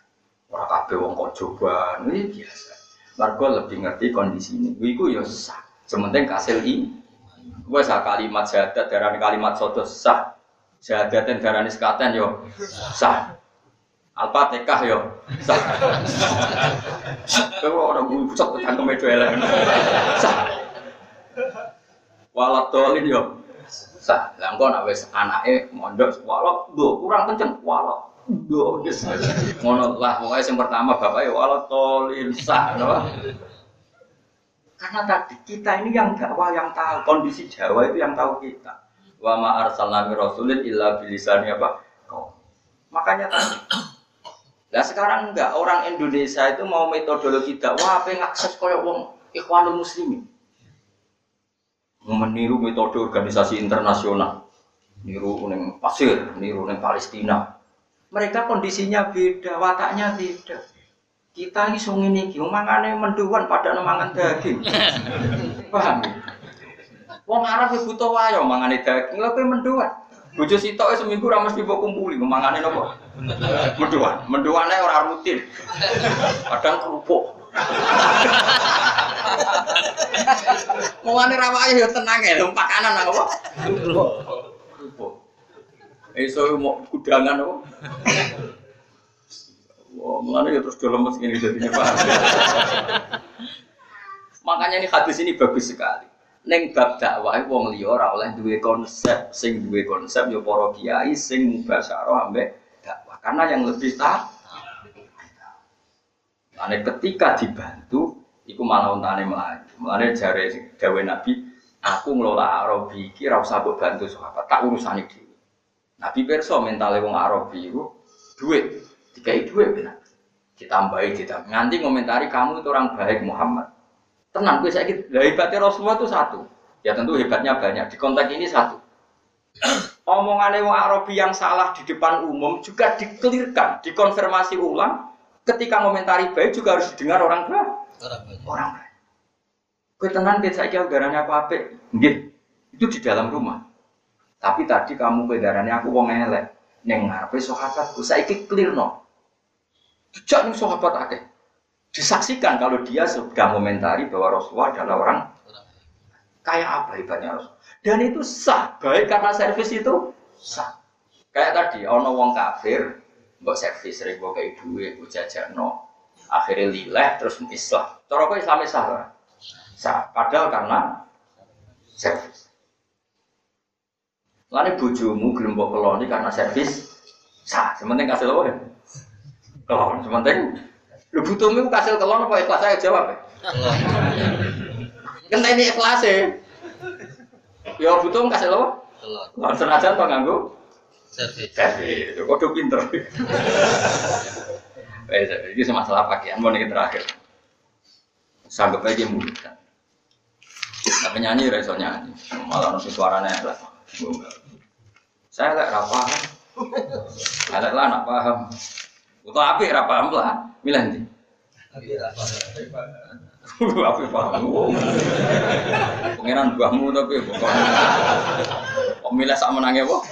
A: Ora kabeh wong kok coba, ini biasa. Margo lebih ngerti kondisi ini. Iku ya sah. Sementing kasil i. Gue sah kalimat syahadat darani kalimat soto sah. Syahadat dan darani sekaten yo sah. Al-Fatihah yo. Kalau orang gue pusat tentang kemedo elek. Sah. Walat dolin yo sah. Lah engko nek wis anake mondok walok do kurang kenceng walok do wis. Ngono lah pokoke sing pertama bapak ya walok tolin sah no? Karena tadi kita ini yang dakwah yang tahu kondisi Jawa itu yang tahu kita. Wa ma arsalna rasulin illa bilisani apa? Makanya tadi Nah sekarang enggak orang Indonesia itu mau metodologi dakwah apa yang akses koyok wong ikhwanul muslimin. meniru metode organisasi internasional, niru neng pasir, niru neng Palestina. Mereka kondisinya beda, wataknya beda. Kita ini sungi niki, mangane menduan pada mangan daging. Paham? Wong Arab ya butuh wayo mangane daging, lha menduan. Bojo sitok seminggu ra mesti mbok kumpuli mangane napa? Menduan. Menduane ora rutin. Kadang kerupuk. Mulane ra wae ya tenang ya, pakanan nang apa? Iso mau kudangan apa? Wah, mulane ya terus dalam mesin ini jadinya Pak. Makanya ini hadis ini bagus sekali. Neng bab dakwah wong liya ora oleh duwe konsep, sing duwe konsep ya para kiai sing mubasyarah ambek. Karena yang lebih tak Ane ketika dibantu, iku malah untane melayu. Mulane jare dawe Nabi, aku ngelola Arabi iki ora usah mbok bantu sahabat, tak urusane dhewe. Nabi perso mentale wong Arabi iku duit, dikai duit benar. Ditambahi ditambah. Nganti ngomentari kamu itu orang baik Muhammad. Tenang, gue sakit. Hebatnya Rasulullah itu satu. Ya tentu hebatnya banyak. Di konteks ini satu. Omongannya wong Arabi yang salah di depan umum juga dikelirkan, dikonfirmasi ulang ketika komentari baik juga harus didengar orang tua. Orang baik. Orang baik. Kue tenang kita saya udaranya apa apa, itu di dalam rumah. Tapi tadi kamu kedarannya aku wong elek, neng ngarepe sahabatku saiki clear no. Tidak nih sahabat akeh. Disaksikan kalau dia sudah komentari bahwa Rasulullah adalah orang kayak apa hebatnya Rasul. Dan itu sah, baik karena servis itu sah. Kayak tadi, ono wong kafir, mbok servis sering mbok kayak duit mbok no akhirnya lileh terus Islam. Cara kok Islam sah ora sah. Padahal karena servis. Lalu bujumu gelem mbok keloni karena servis sah. Sementing kasih loh ya kelon. Sementing lu butuhmu kasih kelon apa? Ikhlas saya jawab ya kan ini ikhlas ya ya butuh kasih loh kelon senajan apa nganggu Servis. Servis. Kode pinter. Ini masalah pakaian, mau nih terakhir. Sanggup aja mulut kan. Tapi nyanyi reso nyanyi, malah nasi suaranya lah. Saya lek rapa, lek lah nak paham. Untuk api rapa lah, milih paham. Pengiran buahmu tapi pokoknya. Kok milih sama menangnya kok?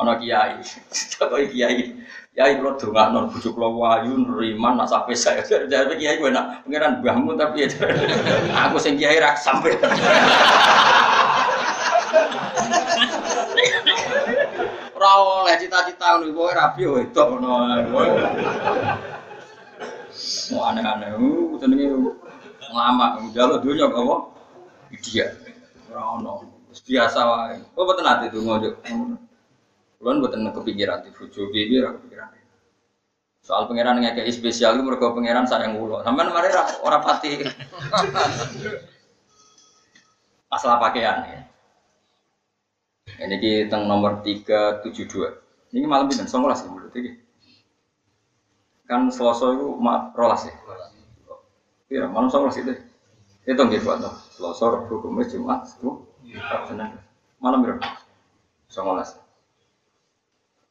A: Ono kiai, kok kiai, kiai kalau dongak non bujuk lo wayu neriman nak sampai saya jadi kiai gue nak pangeran buahmu tapi aku sing kiai rak sampai. Ora oleh cita-cita ngono kowe rapi wedok ngono. Mau aneh-aneh, uh jenenge lama, jalur dunia apa? Dia. Ora. Biasa wae. Kok boten ate donga yo. Kulon buatan kepikiran di bujo bibi ra kepikiran. Soal pangeran ngekei spesial itu mereka pangeran sayang ulo. Sampai kemarin orang pati. Masalah pakaian ya. Ini kita nomor 372. Ini malam ini songkolas ya menurut ini. Kan selasa itu mak rolas ya. Iya, malam songkolas itu. Itu nggih buat Selasa, Rabu, Kamis, Jumat, Sabtu, Senin. Malam berapa? Songkolas.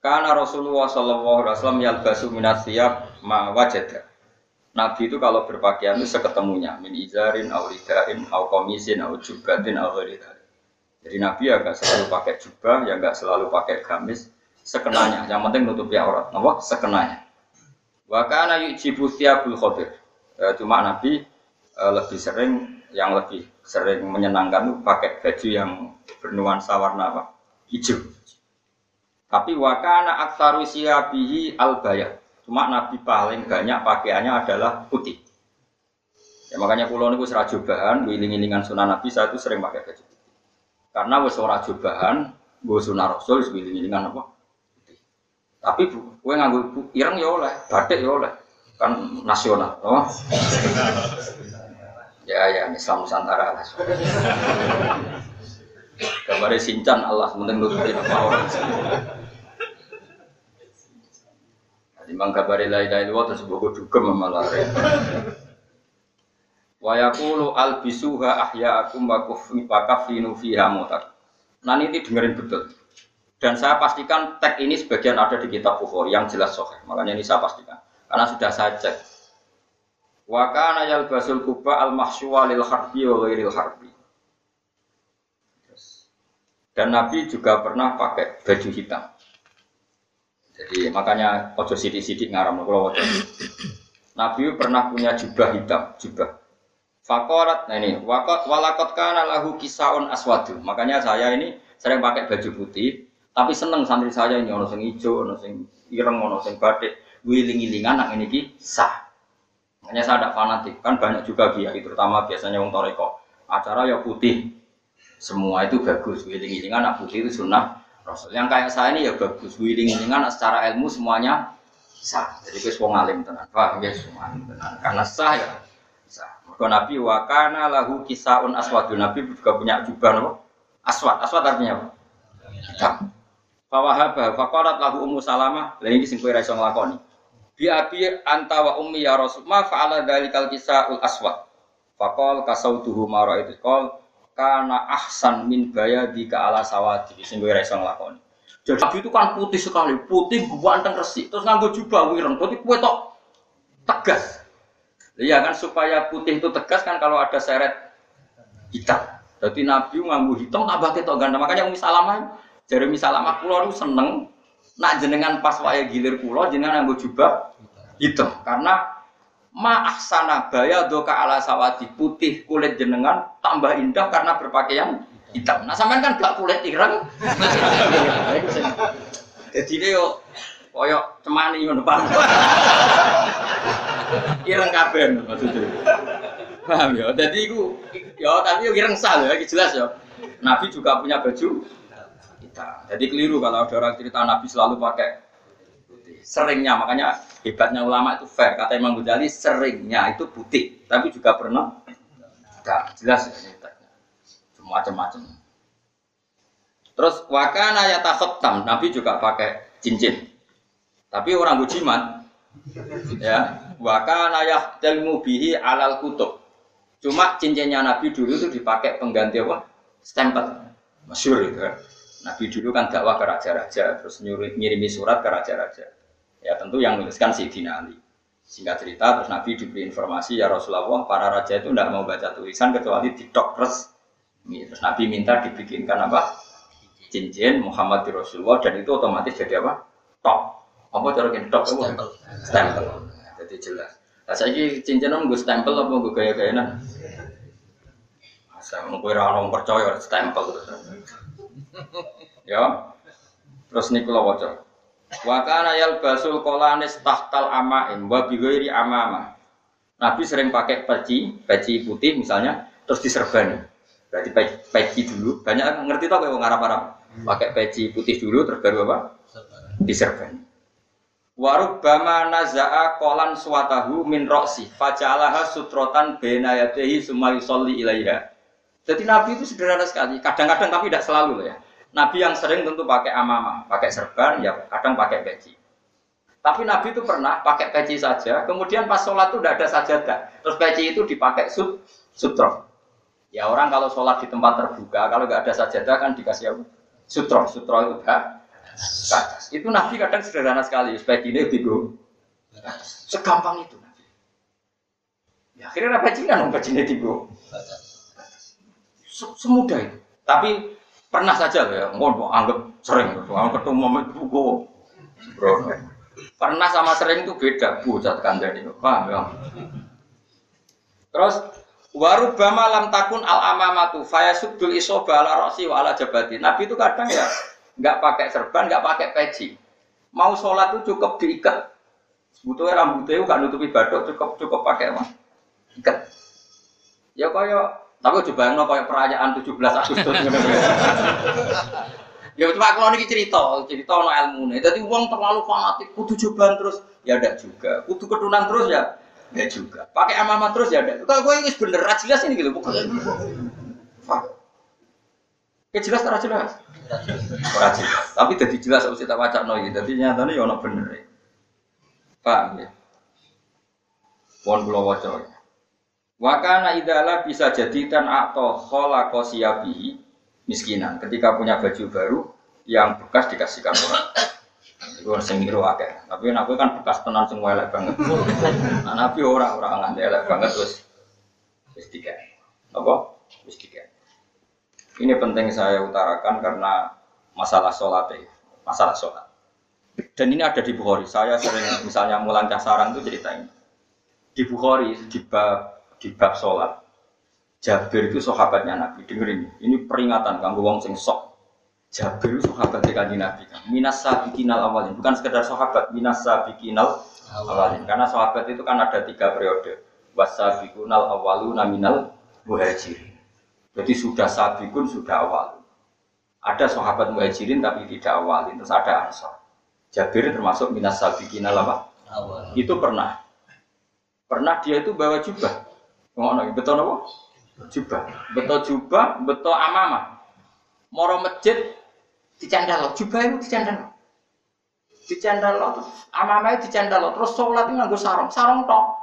A: Karena Rasulullah Shallallahu Alaihi Wasallam yalbasu minat siap ma wajada. Nabi itu kalau berpakaian itu seketemunya min izarin, au ridain, au komisin, au jubatin, au Jadi Nabi ya gak selalu pakai jubah, ya gak selalu pakai gamis, sekenanya. Yang penting nutupi aurat, apa? Sekenanya. Wakana yujibu tiabul khodir. E, cuma Nabi e, lebih sering, yang lebih sering menyenangkan pakai baju yang bernuansa warna apa? Hijau. Tapi wakana aksaru siabihi al bayat. Cuma Nabi paling banyak pakaiannya adalah putih. Ya makanya pulau ini serah jubahan, wiling-wilingan sunnah Nabi saya itu sering pakai baju putih. Karena wes ora jubahan, gue sunnah Rasul, wiling-wilingan apa? Tapi gue nganggu ireng ya oleh, batik ya oleh, kan nasional, oh. ya ya Islam Nusantara lah. Gambarnya sincan Allah, sementing nutupin apa orang. Timbang kabari la ilaha illallah terus bogo dugem malah Wa yaqulu albisuha ahya'akum wa kufi wa fiha mutak. Nah ini dengerin betul. Dan saya pastikan tag ini sebagian ada di kitab Bukhari yang jelas sahih. Makanya ini saya pastikan. Karena sudah saya cek. Wa kana yalbasul kuba al mahsyuwa lil harbi wa ghairil harbi. Dan Nabi juga pernah pakai baju hitam. Jadi makanya ojo sidik-sidik ngaram kalau ojo. Nabi pernah punya jubah hitam, jubah. Fakorat, nah ini, wakot walakot kana lahu aswadu. Makanya saya ini sering pakai baju putih, tapi seneng santri saya ini ono sing ijo, ono sing ireng, ono sing batik, wiling-wilingan nak ini ki sah. Makanya saya ada fanatik, kan banyak juga kiai, terutama biasanya wong toreko. Acara ya putih, semua itu bagus, wiling-wilingan nak putih itu sunnah Rasul. Yang kayak saya ini ya bagus, wiling-wilingan secara ilmu semuanya sah. Jadi wis wong alim tenan. Paham ya semua tenan. Karena sah ya sah. Mergo Nabi wa kana lahu kisaun aswad. Nabi juga punya jubah apa? Aswad. Aswad artinya apa? Hitam. Fawahaba faqarat lahu ummu salamah. Lah ini sing kowe ra iso nglakoni. Bi abi anta wa ummi ya rasul ma fa'ala dzalikal kisaul aswad. Faqal kasautuhu ma ra'aitu qal kana ahsan min bayadi ka ala sawadi. Sing kowe ra iso nglakoni. Jadi Nabi itu kan putih sekali, putih ganteng resik, terus nganggo jubah wireng, berarti kue tok tegas. Iya kan supaya putih itu tegas kan kalau ada seret hitam. Jadi Nabi nganggo hitam tambah ketok ganteng. Makanya Umi Salamah, jadi Umi Salamah pulau itu seneng nak jenengan pas waya gilir pulau jenengan nganggo jubah hitam karena ma ahsana baya doka ala sawati putih kulit jenengan tambah indah karena berpakaian hitam. Nah sampean kan gak kulit ireng. Jadi yo koyo cemani ngono Pak. ireng kabeh maksudnya. Paham ya? Jadi iku ya tapi yo ireng sal ya, jelas ya. Nabi juga punya baju Jadi keliru kalau ada orang cerita Nabi selalu pakai. Seringnya makanya hebatnya ulama itu fair. Kata Imam Ghazali seringnya itu putih, tapi juga pernah hitam. Jelas ya ini macam-macam. Terus wakana ya takhotam, Nabi juga pakai cincin. Tapi orang bujimat, ya wakana ya telmu bihi alal kutub. Cuma cincinnya Nabi dulu itu dipakai pengganti apa? Stempel. Masyur itu kan. Nabi dulu kan dakwah ke raja-raja, terus nyuri, ngirimi surat ke raja-raja. Ya tentu yang menuliskan Sayyidina Ali. Singkat cerita, terus Nabi diberi informasi, ya Rasulullah, para raja itu tidak mau baca tulisan kecuali di terus Terus Nabi minta dibikinkan apa? Cincin Muhammad di Rasulullah dan itu otomatis jadi apa? Top. Apa cara top? Stempel. Stempel. Jadi jelas. Nah, saya ini cincin gue stempel apa gue gaya nah Saya mau gue orang percaya stempel terus. Ya. Terus nih kalau wajah. Wakana yal basul kolanis tahtal amaim wa bighairi amama. Nabi sering pakai peci, peci putih misalnya, terus diserbani. Berarti peci dulu. Banyak yang ngerti tau kayak Arab Arab. Pakai peci putih dulu terus baru apa? Diserban. Warub bama naza'a kolan suatahu min roksi faja'alaha sutrotan benayadehi sumayusolli ilaiha. Jadi Nabi itu sederhana sekali. Kadang-kadang tapi tidak selalu loh ya. Nabi yang sering tentu pakai amamah, pakai serban, ya kadang pakai peci. Tapi Nabi itu pernah pakai peci saja, kemudian pas sholat itu tidak ada sajadah. Terus peci itu dipakai sut, sutro. Ya orang kalau sholat di tempat terbuka, kalau nggak ada sajadah kan dikasih apa? Sutro, sutro itu hak. Itu Nabi kadang sederhana sekali, supaya gini tigo. Segampang itu. Ya akhirnya apa Cina dong Cina tigo. Semudah itu. Tapi pernah saja ya, mau anggap sering, anggap ketemu itu Bro, pernah sama sering itu beda, bu, cat kandani, paham ya? Terus Warubama lam takun al amamatu fayasubdul isoba ala rosi wa ala jabati. Nabi itu kadang ya nggak pakai serban, nggak pakai peci. Mau sholat itu cukup diikat. Butuhnya rambutnya nggak nutupi badok, cukup cukup pakai apa? Ikat. Ya kaya, tapi coba yang kaya perayaan 17 Agustus. ya cuma kalau ini cerita, cerita ilmu nih. Jadi uang terlalu fanatik, kudu cobaan terus, ya ada juga. Kudu ketunan terus ya, Ya juga. Pakai amama terus ya ada. Kalau gue ini bener, jelas ini gitu bukan. Ya jelas tak jelas. Ora jelas. Tapi jadi jelas harus kita baca no gitu. Jadi nyatanya ya ono bener. Ya. Paham ya? Pon pulau wajah. Wakana idala bisa jadi tan atau kholaqa siyabihi miskinan. Ketika punya baju baru yang bekas dikasihkan orang. Itu sing niru akeh. Tapi nabi kan bekas tenan semua elek banget. Nah, nabi orang orang nganti elek banget terus wis tiga. Apa? Wis. Ini penting saya utarakan karena masalah sholat ya, masalah sholat. Dan ini ada di Bukhari. Saya sering misalnya mulan casaran itu cerita ini. Di Bukhari di bab di bab sholat. Jabir itu sahabatnya Nabi. Dengerin, ini peringatan kanggo wong sing sok. Jabir itu sahabat kanji Nabi. Minas sabiqinal awalin, bukan sekedar sahabat, minas sabiqinal awalin. Karena sahabat itu kan ada tiga periode. Wasabiqunal awaluna minal muhajirin. Jadi sudah sabikun, sudah awal. Ada sahabat muhajirin tapi tidak awalin. Terus ada ansor. Jabir termasuk minas sabiqinal apa? Awal. Itu pernah. Pernah dia itu bawa jubah. Ngono, betul apa? Jubah. Betul jubah, betul amamah. Moro masjid dicandal, jubah itu dicandal. Dicandal terus amamah dicandal terus sholat itu nganggo sarung, sarung tok.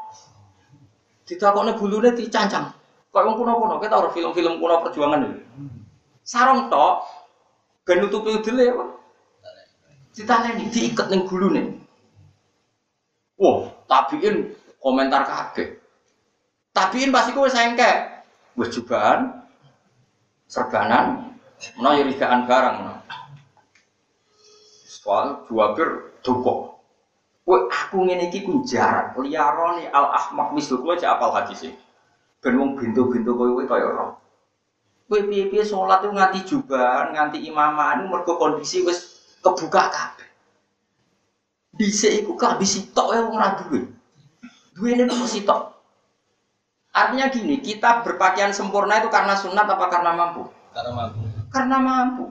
A: Ditakokne bulune dicancang. Kok wong kuno-kuno, kita ora film-film kuno perjuangan dulu. Sarung tok ben nutupi udele apa? Ditaleni, diikat ning gulune. Wah, tabiin komentar kaget. Tabiin pasti kowe sengke. Wis jubahan, serbanan, menawa yurigaan barang. Soal juabir duko. Kowe aku ngene iki ku jarak al ahmak mislu kowe cek apal hadis e. Ben wong bintu-bintu kowe kowe kaya ora. Kowe piye-piye salat nganti jubahan, nganti imaman mergo kondisi wis kebuka kabeh. Dhisik iku kabeh sitok ya ora duwe. Duwene kok sitok. Artinya gini, kita berpakaian sempurna itu karena sunat apa karena mampu?
B: Karena mampu.
A: Karena mampu.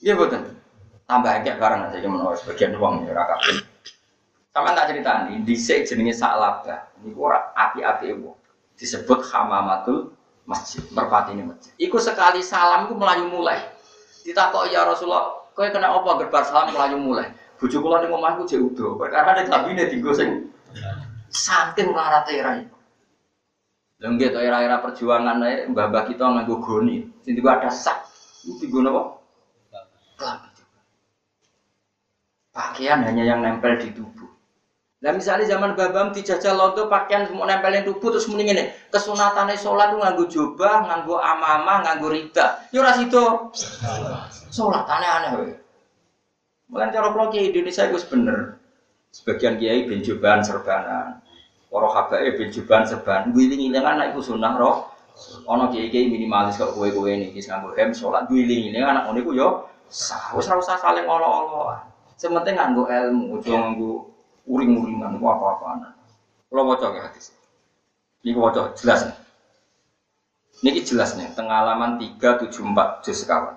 A: Iya betul. Tambah kayak barang aja menurut sebagian uang ya raka. Sama tak cerita nih, di jenenge Sa'labah. Ini ora api-api itu. Disebut hamamatul masjid, merpati ini masjid. Iku sekali salam itu melayu mulai. Ditakok ya Rasulullah, kau kena apa gerbar salam melayu mulai. Bujuk kula ning omahku jek udo. Karena ada kabine dienggo sing saking larate ra iku. Lha nggih to era-era perjuangan ae mbah-mbah kita nganggo goni. Sing digo ada sak. Itu digo napa? Pakaian hanya yang nempel di tubuh. Nah misalnya zaman babam dijajal londo pakaian semua nempelin tubuh terus mending ini kesunatannya sholat nganggo jubah, nganggo amama, nganggo rida. Yo ras itu sholat aneh-aneh. Mulai cara kalau Indonesia itu bener. Sebagian kiai ben serbanan, para habae ben jubahan serban. Wiling-wiling anak itu sunnah roh. Ono kiai-kiai minimalis kok kowe-kowe niki nganggo hem sholat. Wiling-wiling anak ngono iku yo sah. Wis ora usah saling olo-olo. Sementing nganggo ilmu, aja nganggo uring-uringan ku apa-apaan. Kalau waca ke hadis. Ini waca jelas. Niki jelas nih, tengah halaman 374 juz sekawan.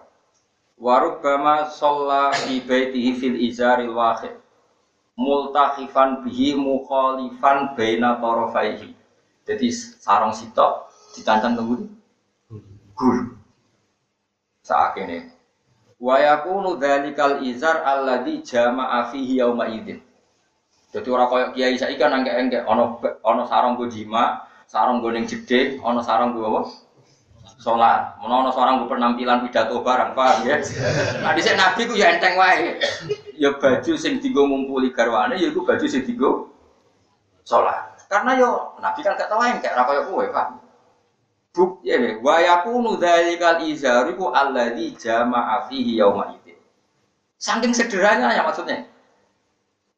A: Warubama sholla fi baitihi fil izaril wahid multakhifan bihi mukhalifan baina tarafaihi. Jadi sarung sitok dicancang tunggu gul. Saat ini. Wa yakunu dzalikal izar alladzi jama'a fihi yauma idzin. Jadi orang koyok kiai saiki kan angke ono ono sarung gue jima, sarung gue neng jeding, ono sarung gue apa? Sholat, ono ono sarung gue penampilan pidato barang, paham ya? Nah di nabi ku ya enteng wae. Ya baju sing digo ngumpuli garwane, ya iku baju sing digo sholat. Karena yo nabi kan gak tau engke, ora koyok kowe, paham? Buk ya nih, wa yakunu dzalikal izaru ku alladzi jama'a fihi yauma idzin. Saking sederhananya ya maksudnya.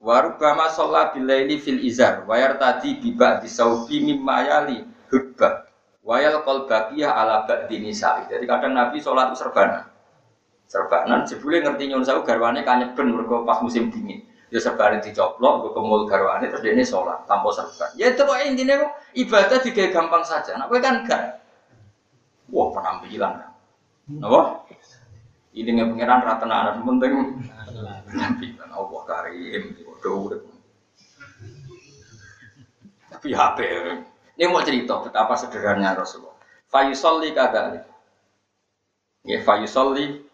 A: Warubama sholat bilaili fil izar Wayar tadi biba disaubi mimma yali hubba Wayal kol bakiyah ala ba'di nisa'i Jadi kadang Nabi sholat itu serbanan Serbanan, jebule ngerti nyun sawu garwane kanyeben mergo pas musim dingin Ya serbanan dicoplok, gue kemul garwane terus dia sholat tanpa serban Ya itu kok intinya kok ibadah juga gampang saja Nah gue kan gak Wah penampilan Apa? Ini nggak pengiran rata anak penting penampilan Allah karim urip. Tapi HP. Ini mau cerita betapa sederhananya Rasulullah. Fayusolli kadali. Ya fayusolli.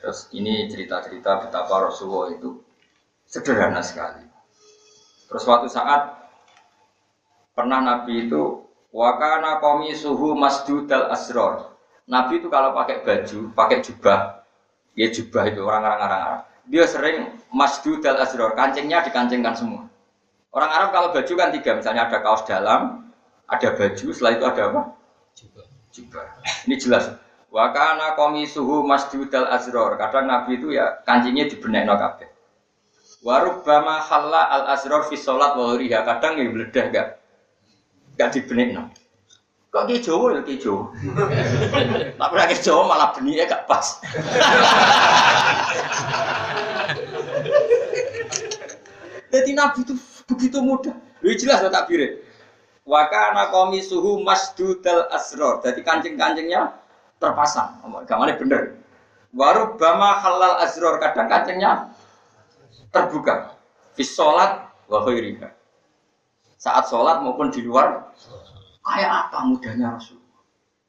A: Terus ini cerita-cerita betapa Rasulullah itu sederhana sekali. Terus suatu saat pernah Nabi itu Wakana komi suhu masdudal asror. Nabi itu kalau pakai baju, pakai jubah, ya jubah itu orang-orang Arab. Dia sering masdudal asror, kancingnya dikancingkan semua. Orang Arab kalau baju kan tiga, misalnya ada kaos dalam, ada baju, setelah itu ada apa? Jubah. Jubah. Ini jelas. Wakana komi suhu masdudal asror. Kadang Nabi itu ya kancingnya dibenek no kabeh. Warubama halla al asror fi sholat wa Kadang ya beledah gak gak dibenek no. Kok ki Jawa ya ki Jawa. Tapi lagi Jawa malah benihnya gak pas. Jadi Nabi itu begitu mudah. Lu jelas tak takbirnya. Wakana komi suhu masdudal asror. Jadi kancing-kancingnya terpasang. Gak mana bener. Warubama halal asror. Kadang kancingnya terbuka. Fis sholat wa Saat sholat maupun di luar Kayak apa mudahnya Rasul?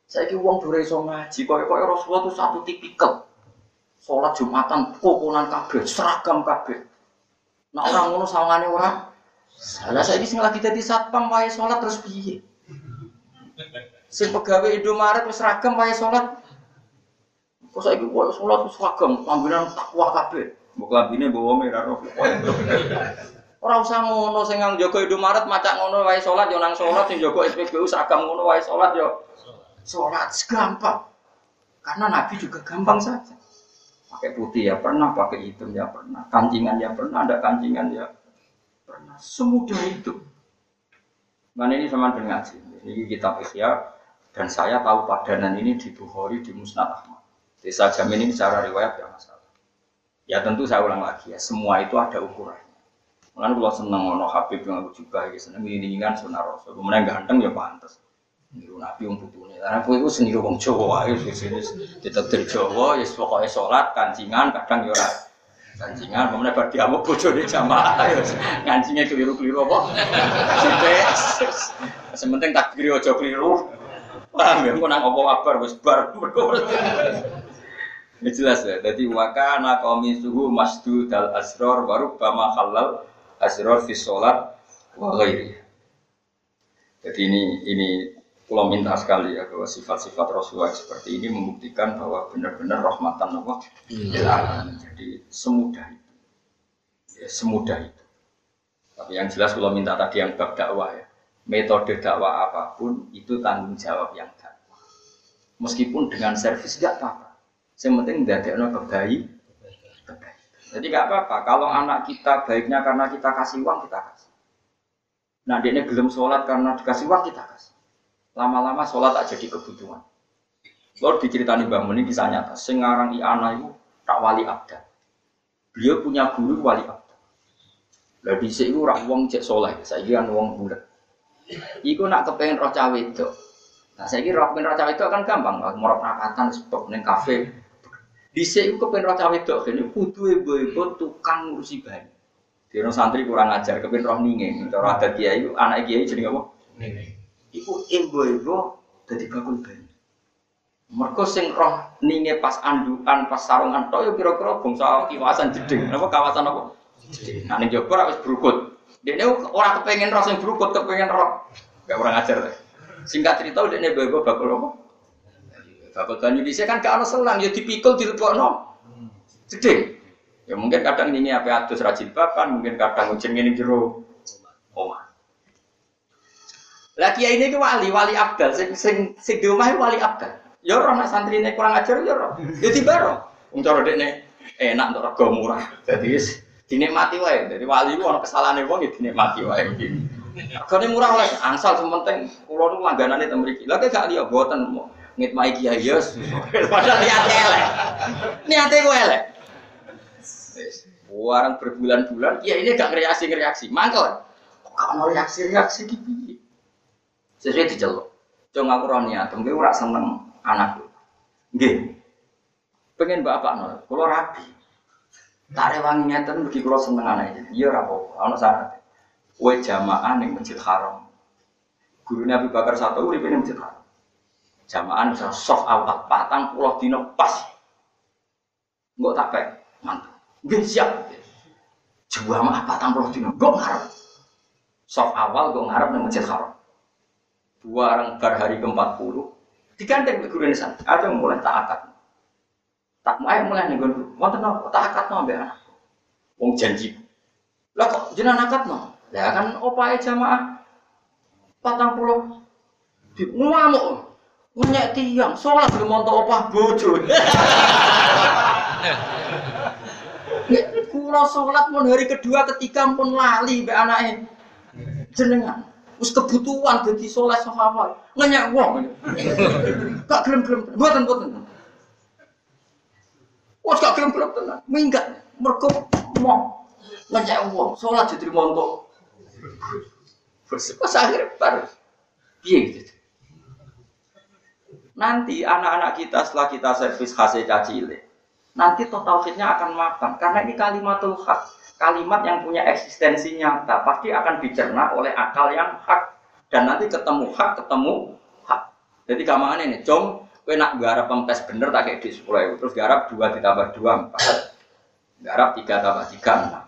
A: Saya kira uang dure iso ngaji, kaya kaya Rasulullah itu satu tipikal. Sholat Jumatan, kokonan kabeh, seragam kabeh. Nah orang ngono sawangane ora. Lah saya ini lagi jadi satpam wae sholat terus piye? Sing pegawai Indomaret wis seragam wae sholat. Kok saiki wae sholat wis seragam, lambinan takwa kabeh. Mbok lambine bawa merah roh. Ora usah ngono sing nang jaga Indomaret macak ngono wae salat yo nang salat sing jaga SPBU seragam ngono wae salat yo salat gampang. Karena Nabi juga gampang saja. Pakai putih ya pernah, pakai hitam ya pernah, kancingan ya pernah, ada kancingan ya pernah. Semudah itu. Nah ini sama dengan ngaji. Ini kitab Ihya dan saya tahu padanan ini di Bukhari di Musnad Ahmad. Jadi saya jamin ini secara riwayat ya masalah. Ya tentu saya ulang lagi ya, semua itu ada ukuran. Mulane kula seneng ono Habib yang aku juga iki seneng ngiringan sunah Rasul. Kemudian ganteng ya pantes. Niru Nabi wong putune. Karena aku itu seni wong Jawa wae wis ditetir Jawa ya pokoke salat kancingan kadang ya kancingan kemudian bar diamuk bojone jamaah ya ngancingnya keliru-keliru apa. Sithik. Sementing aja keliru. Paham ya, kok nang apa kabar wis bar. Ini jelas ya. Jadi wakana kaumi suhu masdu dal asror baru bama halal asror fi sholat wa ghairi. Jadi ini ini kalau minta sekali ya bahwa sifat-sifat Rasulullah seperti ini membuktikan bahwa benar-benar rahmatan Allah ya. Jadi semudah itu, ya, semudah itu. Tapi yang jelas kalau minta tadi yang bab dakwah ya, metode dakwah apa pun itu tanggung jawab yang dakwah. Meskipun dengan servis tidak apa-apa. Yang penting tidak ada kebaik, jadi nggak apa-apa. Kalau anak kita baiknya karena kita kasih uang kita kasih. Nah dia belum sholat karena dikasih uang kita kasih. Lama-lama sholat tak jadi kebutuhan. Lalu diceritani Mbak Muni kisah nyata. Sengarang i anak itu tak wali abda. Beliau punya guru wali abda. Lalu di sini orang uang cek sholat. Saya kira uang bulat. Iku nak kepengen roh cawe itu. Nah saya kira roh cawe itu kan gampang. Mau rapatan, stop neng kafe, Dhisik iku kepen roh cawe wedok kene kudu ibu-ibu tukang ngurusi bayi. Dino santri kurang ajar kepen roh ninge. Cara adat kiai anak kiai jenenge apa? Ninge. Iku ibu-ibu dadi bakul bayi. Mergo sing roh ninge pas andukan, pas sarungan tok yo kira-kira bangsa kawasan jeding. Apa kawasan apa? Jeding. Nah ning jaba wis brukut. Dene ora kepengen roh sing brukut, kepengen roh. Gak kurang ajar. Singkat cerita dene ibu-ibu bakul apa? Bapak banyu di kan gak ada selang, ya dipikul di no. Gede. Ya mungkin kadang ini apa atus rajin papan, mungkin kadang ujian ini jero omah. Lagi ini ke wali, wali abdal, sing sing sing di rumah wali abdal. Ya roh nak ini kurang ajar ya roh. Ya tiba roh. Wong cara enak untuk rego murah. Jadi dinikmati wae. Jadi wali ku ana kesalahane wong ya dinikmati wae. Regane murah oleh angsal sementing kula nu langganane teng mriki. Lah gak liya boten ngitmai kiai yos. Padahal niatnya elek. Niatnya gue elek. Warang berbulan-bulan, ya ini gak reaksi-reaksi. Mangkel. Kok mau reaksi-reaksi gitu. Sesuai diceluk. Cuma aku roh niat, mungkin ora seneng anakku. Nggih. Pengen bapak nol, kalau rapi. Tak rewangi ngeten bagi kalau seneng anak ini. Iya rapo, ana syarat. Kowe jamaah ning Masjid Haram. Guru Nabi Bakar satu uripe ning Masjid Haram. Jamaah bisa soft awal patang pulau dino pas. Enggak tak pek mantap. Gak siap. Jamaah patang pulau dino. Gue ngarep. Soft awal gue ngarep nih masjid haram. Buarang bar hari ke-40 diganteng ke guru nisan. Ada mulai tak akad. Tak mau mulai nih guru. Wonten apa? Tak akad no anak. Wong janji. Lah kok jenengan akad no? Lah kan opae jamaah. Patang pulau. Di ngamuk. Ngenyek tiang. Sholat belum montok opah bojo. Kulo sholat pun hari kedua ketiga pun lali be anaknya jenengan. Wis kebutuhan dadi soleh sahabat. Ngenyak wong. Gak gelem-gelem. Mboten mboten. Wes gak gelem-gelem tenan. Minggat mergo mau ngenyak wong. Salat diterima untuk Pas akhir bar. Piye gitu. Nanti anak-anak kita setelah kita servis hasil cacile, nanti tauhidnya akan makan karena ini kalimatul hak kalimat yang punya eksistensi nyata pasti akan dicerna oleh akal yang hak dan nanti ketemu hak ketemu hak jadi kamar ini jom kue nak garap pempes bener tak kayak di sepuluh terus garap dua ditambah dua empat garap tiga tambah tiga enam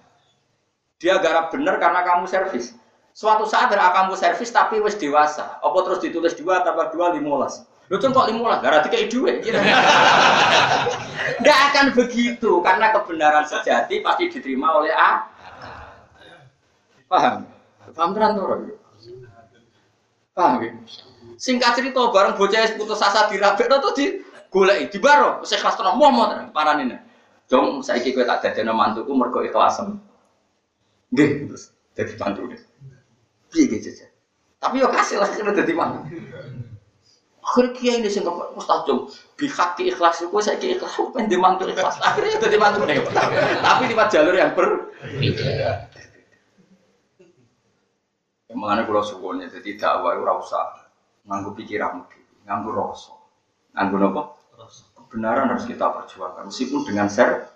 A: dia garap bener karena kamu servis suatu saat ada kamu servis tapi wes dewasa apa terus ditulis dua tambah dua limolas Lu kok lima lah, gara tiga duit. Tidak akan begitu, karena kebenaran sejati pasti diterima oleh A. Paham? Paham tenan tuh Paham ya? Singkat cerita, bareng bocah putus asa dirabek tuh di golek di baro, saya kelas tenan mau mau paran ini. Jom saya kira tak ada nama mantuku mergo ikhlasan. Nggih, terus jadi mantu deh. Piye gitu Tapi yo kasih lah kena jadi mantu. Akhirnya kiai ini sing Ustaz Jom bihak ke ikhlas itu saya ke ikhlas aku pengen dimantu ikhlas akhirnya jadi mantu nih tapi lewat jalur yang berbeda. Mengenai pulau suwonnya jadi dakwah itu rasa nganggu pikiran nganggu rasa nganggu apa? Kebenaran harus kita perjuangkan meskipun dengan share.